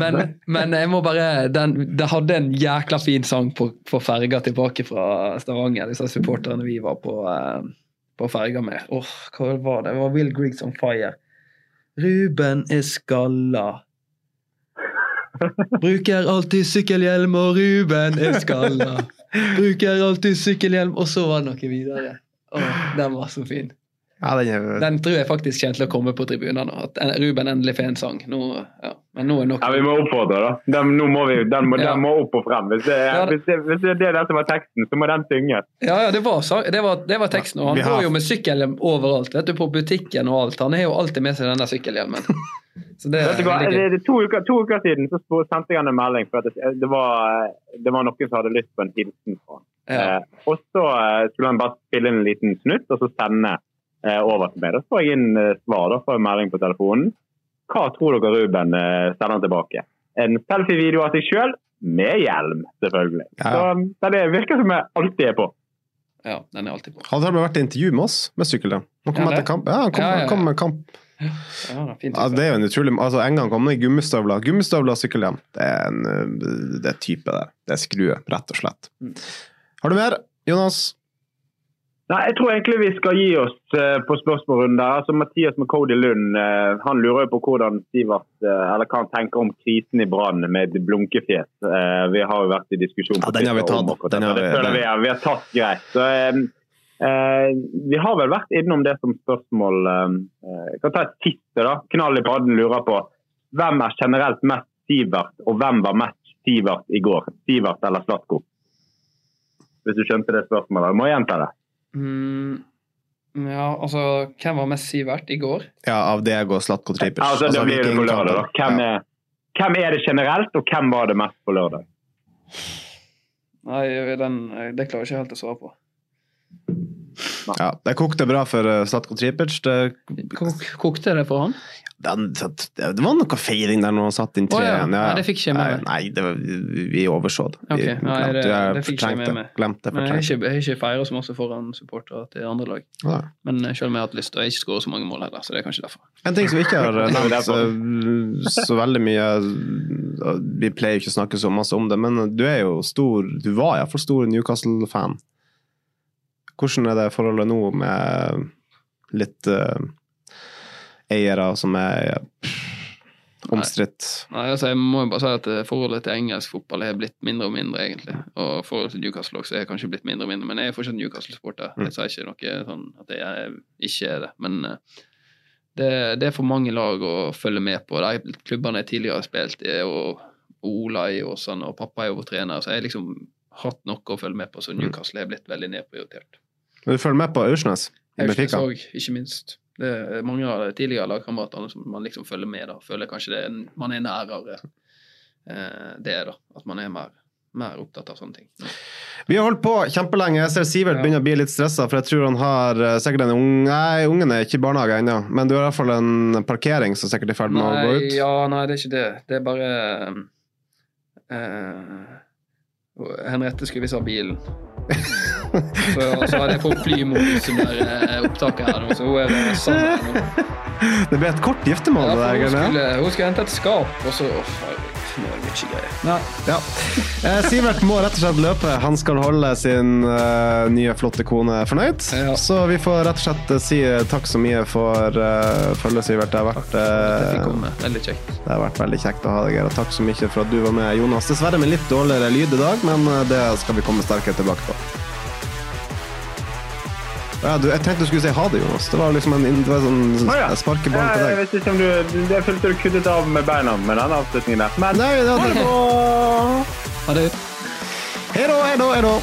Men, men jeg må bare den, Det hadde en jækla fin sang på, på ferga tilbake fra Stavanger, disse supporterne vi var på, eh, på ferga med. Åh, oh, hva var det? Det var Will Griggs on Fire. Ruben er skalla. Bruker alltid sykkelhjelm, og Ruben er skalla. Bruker alltid sykkelhjelm, og så var det noe videre. Åh, den var så fin. Ja, den, er... den, tror jeg faktisk kommer til å komme på tribunen nå. At Ruben endelig får en sang. Nå, ja. Men nå er nok... Ja, Vi må oppfordre, da. Den, må vi, den, må, ja. den må opp og frem. Hvis det, ja, hvis, det, hvis det er det som var teksten, så må den synges. Ja, ja det, var, det, var, det var teksten. Og han går jo med sykkelhjelm overalt. vet du, På butikken og alt. Han har jo alltid med seg denne sykkelhjelmen. Så det, er to, uker, to, uker, siden så sendte jeg han en melding. for at det, var, det var noen som hadde lyst på en hilsen fra ja. Eh, og så eh, skulle han bare spille inn en liten snutt og så sende eh, over til meg. Da får jeg inn eh, svar, da får jeg melding på telefonen. Hva tror dere Ruben eh, sender tilbake? En selfie-video av seg sjøl med hjelm, selvfølgelig. Ja. Så det virker som jeg alltid er på. Ja, den er alltid på. Han har vært i intervju med oss med sykkelhjelm. Han kom Ja, etter kamp. Ja, han kom, Ja, ja, ja. han kom med kamp. Ja, fint. Ja, det er jo en utrolig altså, En gang kom det i gummistøvler. Gummistøvler og sykkelhjelm. Det er en øh, det er type det. Det er skrue, rett og slett. Mm. Har du mer, Jonas? Nei, Jeg tror egentlig vi skal gi oss eh, på spørsmålsrunden. der. Altså, Mathias McCody Lund eh, han lurer jo på hvordan Sivert, eh, eller hva han tenker om krisen i Brann med et blunkefjes. Eh, Vi har jo vært i diskusjon Ja, den har vi tatt. Den har vi- Det vi, er- vi har tatt greit. Så, eh, eh, vi har vel vært innom det som spørsmål. Eh, jeg kan ta et siste. da. Knall i padden lurer på hvem er generelt mest Sivert, og hvem var mest Sivert i går? Sivert eller Slatko? Hvis du skjønte det spørsmålet. Må jeg gjenta det? Mm, ja, altså, hvem var mest Sivert i går? Ja, av Diego Slatko Tripic. Altså, det blir det på lørdag. da. Hvem Ja. er, hvem er det generelt, og hvem var det mest på lørdag? Nei, den, det klarer jeg ikke helt å svare på. Ja, det kokte bra for uh, Slatko Tripic. Det, Kok, kokte det for han? den, det var noe feiring der når han satt inn Å, ja. treen. Nei, det fikk ikke jeg med meg. Nei, det var, vi overså det. Vi Ok, nei, det- det fikk ikke jeg med meg. Glemte, jeg har ikke, jeg ikke feira så masse foran supportere til andre lag. Ja. Men eh, selv om jeg har hatt lyst, og jeg ikke skåret så mange mål heller, så det er kanskje derfor. En ting som vi ikke har nevnt så, så veldig mye Vi pleier jo ikke å snakke så masse om det, men du er jo stor Du var iallfall stor Newcastle-fan. Hvordan er det forholdet nå med litt uh, eiere som er omstridt? Nei, altså Jeg må jo bare si at eh, forholdet til engelsk fotball er blitt mindre og mindre, egentlig. Og forholdet til Newcastle også er kanskje blitt mindre og mindre, men jeg er fortsatt Newcastle-sporter. Mm. Jeg sier ikke noe sånn at jeg ikke er det, men uh, det, det er for mange lag å følge med på. De klubbene jeg tidligere har spilt i, og Ola i Åsane, og pappa er jo vår trener, så jeg har liksom hatt noe å følge med på, så Newcastle er blitt veldig nedprioritert. Men du følger med på Aursnes Aursnes òg, ikke minst. Det er mange av de tidligere lagkameratene som man liksom følger med. da, Føler kanskje det man er nærere eh, det, da. At man er mer, mer opptatt av sånne ting. Vi har holdt på kjempelenge. Jeg ser Sivert begynner å bli litt stressa, for jeg tror han har eh, sikkert en ung... Nei, ungen er ikke i barnehage ennå, men du har i hvert fall en parkering som sikkert er i ferd med å gå ut. ja, nei, det er ikke det. Det er bare eh, Henriette skulle visst ha bilen. Så, så hadde jeg fått flymodus under eh, opptaket her nå, så hun er sammen. Det ble et kort giftermål, Ja, hun, skulle, hun skulle hente et skap, og så herregud, nå er det mye greier. Ja. Eh, Sivert må rett og slett løpe. Han skal holde sin eh, nye, flotte kone fornøyd. Ja. Så vi får rett og slett eh, si eh, takk så mye for uh, følget, Sivert. Det har, vært, eh. Veldig kjekt. det har vært veldig kjekt å ha deg her. Og takk så mye for at du var med, Jonas. Dessverre med litt dårligere lyd i dag, men det skal vi komme sterkere tilbake på. Ja, du, jeg tenkte du skulle si ha det, Jonas. Det var liksom en det var sånn ah, ja. sparkeball Ja, til jeg deg. vet ikke om du, Jeg følte du kuttet av med beina med den avslutningen der. Men Nei, det hadde Ha det. Hei da, hei da, hei da.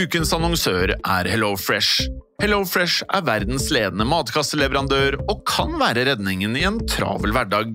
Ukens annonsør er HelloFresh. HelloFresh er verdens ledende matkasseleverandør og kan være redningen i en travel hverdag.